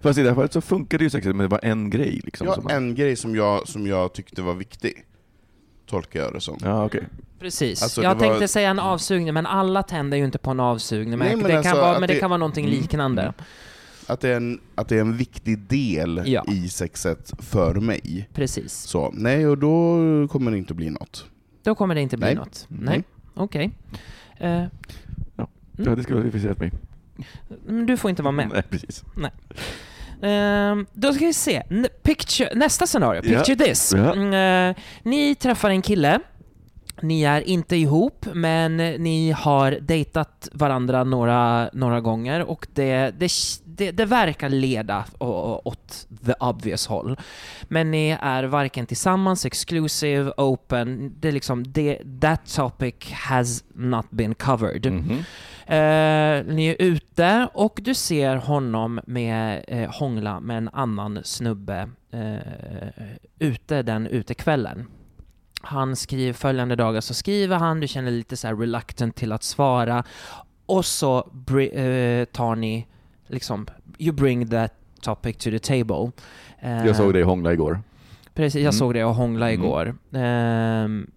Fast i det här fallet så funkar det ju säkert, men det var en grej liksom. Ja, som en grej som jag, som jag tyckte var viktig, tolkar jag det som. Ja, okej. Precis. Alltså, jag det var- tänkte säga en avsugning, men alla tänder ju inte på en avsugning. Men, Nej, men det, alltså kan vara, men det det- kan vara någonting Mm. liknande. Att det, är en, att det är en viktig del Ja. i sexet för mig. Precis. Så, nej, och då kommer det inte bli något. Då kommer det inte bli Nej. något. Nej, okej. Eh, Du hade skvalificerat mig. Men du får inte vara med. Nej, precis. Ehm, då ska vi se. N- picture, nästa scenario. Picture this. Ja. Mm, eh, ni träffar en kille. Ni är inte ihop, men ni har dejtat varandra några, några gånger och det, det, det, det verkar leda åt the obvious håll. Men ni är varken tillsammans, exclusive, open, det är liksom, det, that topic has not been covered. Mhm. Eh, ni är ute och du ser honom med eh, hångla med en annan snubbe eh, ute den utekvällen. Han skriver följande dagar så skriver han, du känner lite så reluctant till att svara och så eh, tar ni liksom, you bring that topic to the table. Eh, Jag såg dig hångla igår. Precis, jag Mm. såg det och hångla Mm. igår. Ehm,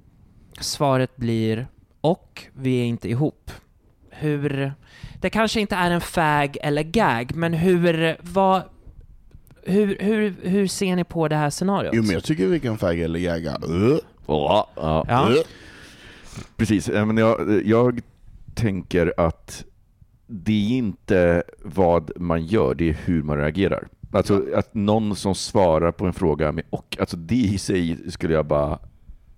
svaret blir och vi är inte ihop. Hur... Det kanske inte är en fag eller gag, men hur... Vad, hur, hur, hur ser ni på det här scenariot? Jo, men jag tycker vi kan fagga eller gagga. Uh, Ja, ja. Uh. Precis, Eh, men jag, jag tänker att det är inte vad man gör, det är hur man reagerar. Alltså att någon som svarar på en fråga med och, alltså det i sig skulle jag bara,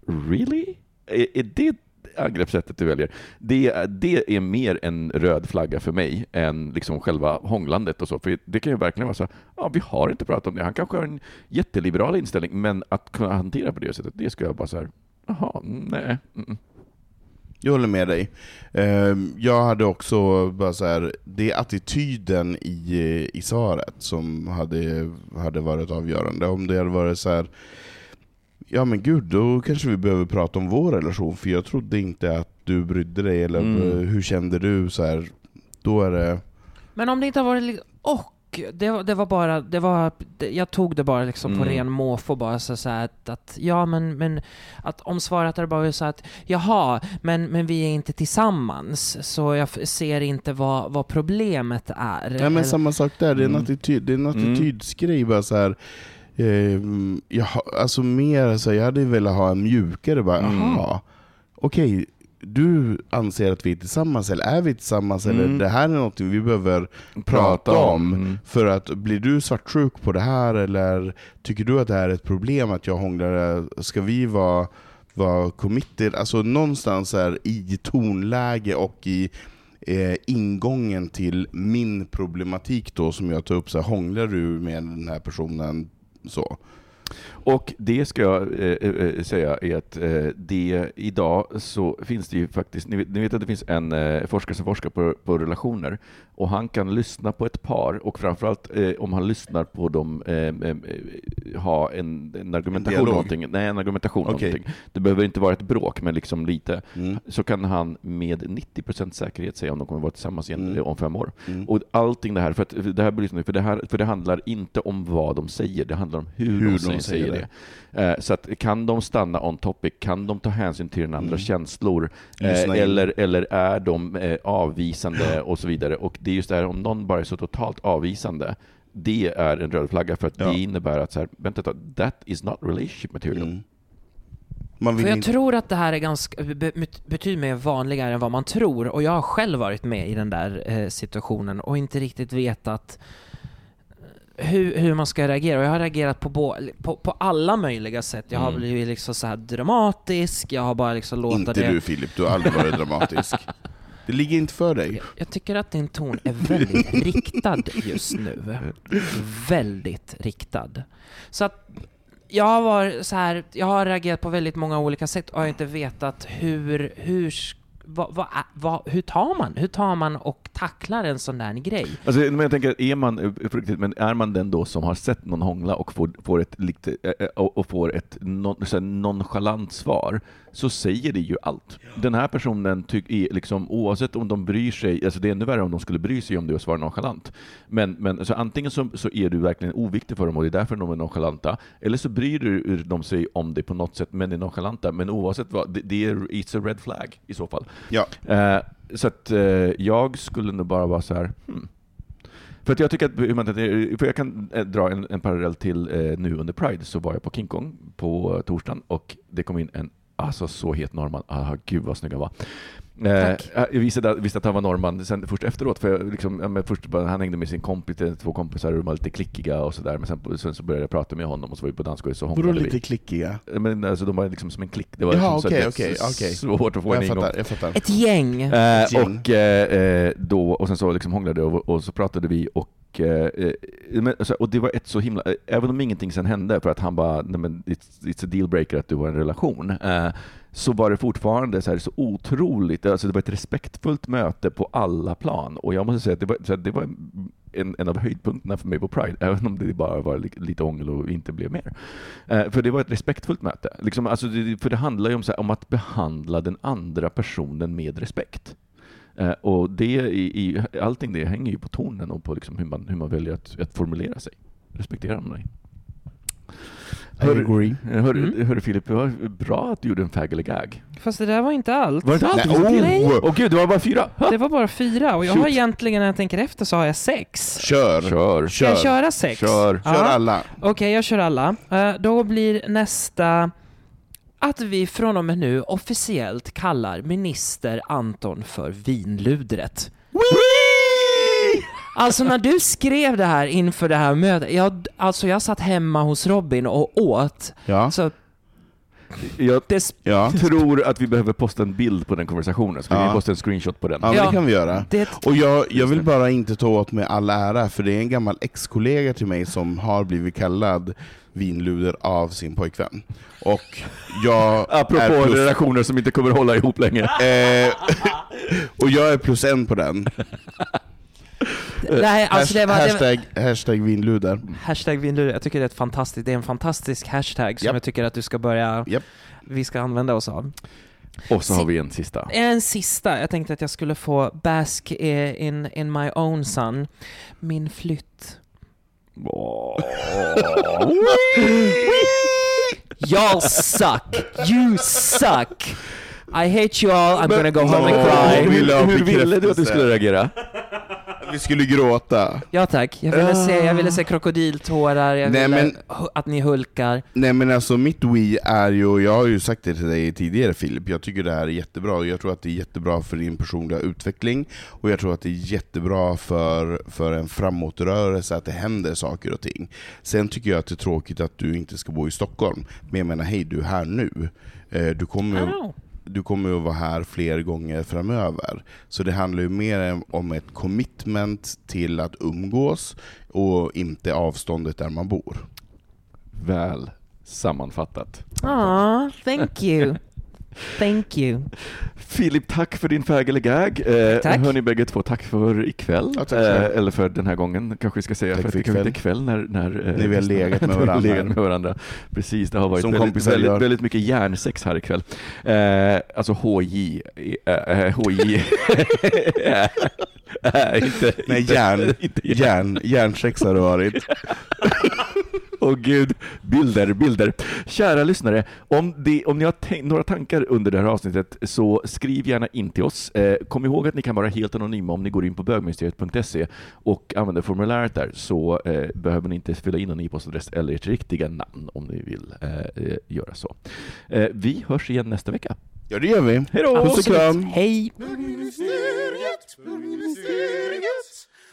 really? Är, är det, angreppssättet du väljer, det, det är mer en röd flagga för mig än liksom själva hånglandet och så. För det kan ju verkligen vara så ja, vi har inte pratat om det. Han kanske har en jätteliberal inställning, men att kunna hantera på det sättet, det skulle jag bara så här, jaha, nej. Mm. Jag håller med dig. Ehm, jag hade också bara så här, det är attityden i, i svaret som hade, hade varit avgörande. Om det hade varit så här, ja men gud, då kanske vi behöver prata om vår relation, för jag trodde inte att du brydde dig, eller Mm. hur kände du? Så här, då är det... Men om det inte har varit och det, var- det var bara, det var, det, jag tog det bara liksom på Mm. ren måfå bara så, så här att, att, ja men, men att om svaret hade bara så att, jaha, men, men vi är inte tillsammans, så jag ser inte vad, vad problemet är. Ja, men Eller- samma sak där, det är en, Mm. attityd, det är en Mm. attitydsgrej. Bara så här, eh, jag, alltså mer så jag hade velat ha en mjukare, bara, Mm. aha, okej, du anser att vi är tillsammans, eller är vi tillsammans, eller Mm. det här är något vi behöver prata om. Mm. För att blir du svartsjuk på det här, eller tycker du att det här är ett problem att jag hånglar, ska vi vara, vara committed? Alltså någonstans här i tonläge och i eh, ingången till min problematik då som jag tar upp, så här, hånglar du med den här personen? Så. Och det ska jag eh, eh, säga är att eh, det idag så finns det ju faktiskt, ni vet, ni vet att det finns en eh, forskare som forskar på, på relationer och han kan lyssna på ett par och framförallt eh, om han lyssnar på dem eh, eh, eh, ha en, en argumentation dialog? någonting. Nej, en argumentation Okej. någonting. Det behöver inte vara ett bråk, men liksom lite. Mm. Så kan han med 90% säkerhet säga om de kommer vara tillsammans igen Mm. eh, om fem år. Mm. Och allting det här, för, att, för, det här för, det här, för det handlar inte om vad de säger, det handlar om hur, Hur de, de säger, säger det. Eh, så att, kan de stanna on topic? Kan de ta hänsyn till den andra Mm. känslor? Eh, eller, eller är de eh, avvisande och så vidare? Och det är just det här, om någon bara är så totalt avvisande, det är en röd flagga för att Ja. det innebär att så här, vänta ett that is not relationship material. Mm. Man vill För jag inte... tror att det här är ganska, be- betydligt mer vanligare än vad man tror och jag har själv varit med i den där eh, situationen och inte riktigt vetat hur, hur man ska reagera. Och jag har reagerat på, bo, på, på alla möjliga sätt. Jag har Mm. blivit liksom så här dramatisk, jag har bara liksom låtit Inte det... du Filip, du har aldrig varit <laughs> dramatisk. Det ligger inte för dig. Jag, jag tycker att din ton är väldigt <laughs> riktad just nu. Väldigt riktad. Så att jag har varit så här, jag har reagerat på väldigt många olika sätt och har inte vetat hur, hur, vad, vad, är- vad, hur tar man? Hur tar man och tacklar en sån där grej? Alltså, men jag tänker, är man, eh, men är man den då som har sett någon hångla och får, får ett, lite, eh, eh, och och får ett non, så här nonchalant svar, så säger det ju allt. Den här personen, är liksom, oavsett om de bryr sig, alltså det är ännu värre om de skulle bry sig om du svarar nonchalant. Men, men så antingen så, så är du verkligen oviktig för dem och det är därför de är nonchalanta, eller så bryr du- de sig om dig på något sätt men är nonchalanta. Men oavsett vad, det, det är it's a red flag i så fall. Ja. Eh, så att eh, jag skulle nog bara vara så här. Hmm. För att jag tycker att, man- för jag kan eh, dra en, en parallell till eh, nu under Pride, så var jag på King Kong på eh, torsdagen och det kom in en Alltså så het norrman. Ah, gud vad snygg han var. Eh, jag visste, att- visste att han var norrman sen först efteråt, för jag liksom, ja, men först bara, han hängde med sin kompis, eh, två kompisar och de var lite klickiga och sådär, men sen, sen så började jag prata med honom och så var vi på dansgolvet så Vadå hånglade lite vi. klickiga? Men alltså, de var liksom som en klick. Det var Jaha, liksom så att okej, det är okej, s- okej. svårt att få en Jag ingång. fattar, jag fattar. Ett gäng! Eh, gäng. och, eh, eh, då, och sen så liksom hånglade jag och, och så pratade vi och eh, eh alltså, och det var ett så himla, eh, även om ingenting sen hände för att han bara, nej men it's, it's a dealbreaker att du har en relation, eh, så var det fortfarande så, här, så otroligt, alltså det var ett respektfullt möte på alla plan. Och jag måste säga att det var, så här, det var en, en av höjdpunkterna för mig på Pride, även om det bara var lite ångel och inte blev mer. För det var ett respektfullt möte. Liksom, alltså det, för det handlar ju om, så här, om att behandla den andra personen med respekt. Eh, och det i, i, allting det hänger ju på tonen och på liksom hur, man, hur man väljer att, att formulera sig. Respektera mig. I agree. Hör, Mm. hörru Filip, det var bra att du gjorde en fag eller gag. Fast det där var inte allt. Var det inte allt? Nej, sa till? oh! Åh gud, det var bara fyra! Ha! Det var bara fyra och jag har Shoot. egentligen, när jag tänker efter, så har jag sex. Kör! Kör! Ska jag köra sex? Kör. Ja. Kör alla! Okej, jag kör alla. Eh, då blir nästa att vi från och med nu officiellt kallar minister Anton för vinludret. Alltså när du skrev det här inför det här mötet, jag, alltså jag satt hemma hos Robin och åt. Ja. Så Jag Det, Ja, tror att vi behöver posta en bild på den konversationen, så kan Ja. vi posta en screenshot på den. ja, Ja. det kan vi göra. det, Och jag, jag vill bara inte ta åt mig all ära, för det är en gammal ex-kollega till mig som har blivit kallad vinluder av sin pojkvän. Och jag <laughs> Apropå är plus, relationer som inte kommer hålla ihop längre. eh, <laughs> och jag är plus en på den. nej, alltså det var... Det var hashtag, hashtag vinluder. hashtag vinluder, jag tycker det är ett fantastiskt, det är en fantastisk hashtag som Japp. jag tycker att du ska börja, Japp. vi ska använda oss av. Och så har vi en sista. En sista, jag tänkte att jag skulle få bask in, in my own sun. Min flytt. Y'all suck! You suck! I hate you all, I'm gonna go home and cry. Hur ville du att du skulle reagera? Vi skulle gråta. Ja tack, jag ville se, jag ville se krokodiltårar, jag Nej, ville men- hu- att ni hulkar. Nej men alltså mitt we är ju, jag har ju sagt det till dig tidigare Filip, jag tycker det här är jättebra, och jag tror att det är jättebra för din personliga utveckling, och jag tror att det är jättebra för, för en framåtrörelse att det händer saker och ting. Sen tycker jag att det är tråkigt att du inte ska bo i Stockholm, men jag menar hej, du är här nu. Eh, Du kommer, I know. Du kommer att vara här fler gånger framöver. Så det handlar ju mer om ett commitment till att umgås, och inte avståndet där man bor. Väl sammanfattat. Aw, thank you. Thank you. Filip, tack för din fägelegag. Eh, Tack. Hörni bägge två, tack för ikväll. Ja, tack eh, eller för den här gången, kanske vi ska säga. Tack för att för det kanske inte är ikväll. kväll när... När, eh, När vi har legat med <laughs> varandra. legat med varandra. Precis, det har varit väldigt, väldigt, väldigt mycket hjärnsex här ikväll. Eh, alltså HJ. Eh, HJ. Eh, <laughs> <laughs> inte, Nej, järn. inte järn. Järn, järnsex har det varit. Åh gud, bilder, bilder. Kära lyssnare, om, det, om ni har några tankar under det här avsnittet så skriv gärna in till oss. Eh, kom ihåg att ni kan vara helt anonyma om ni går in på bögministeriet.se och använder formuläret där så eh, behöver ni inte fylla in någon e-postadress eller ert riktiga namn om ni vill eh, eh, göra så. Eh, vi hörs igen nästa vecka. Ja, det gör vi. Hej då! Puss och kram. Hej! Bögministeriet, bögministeriet,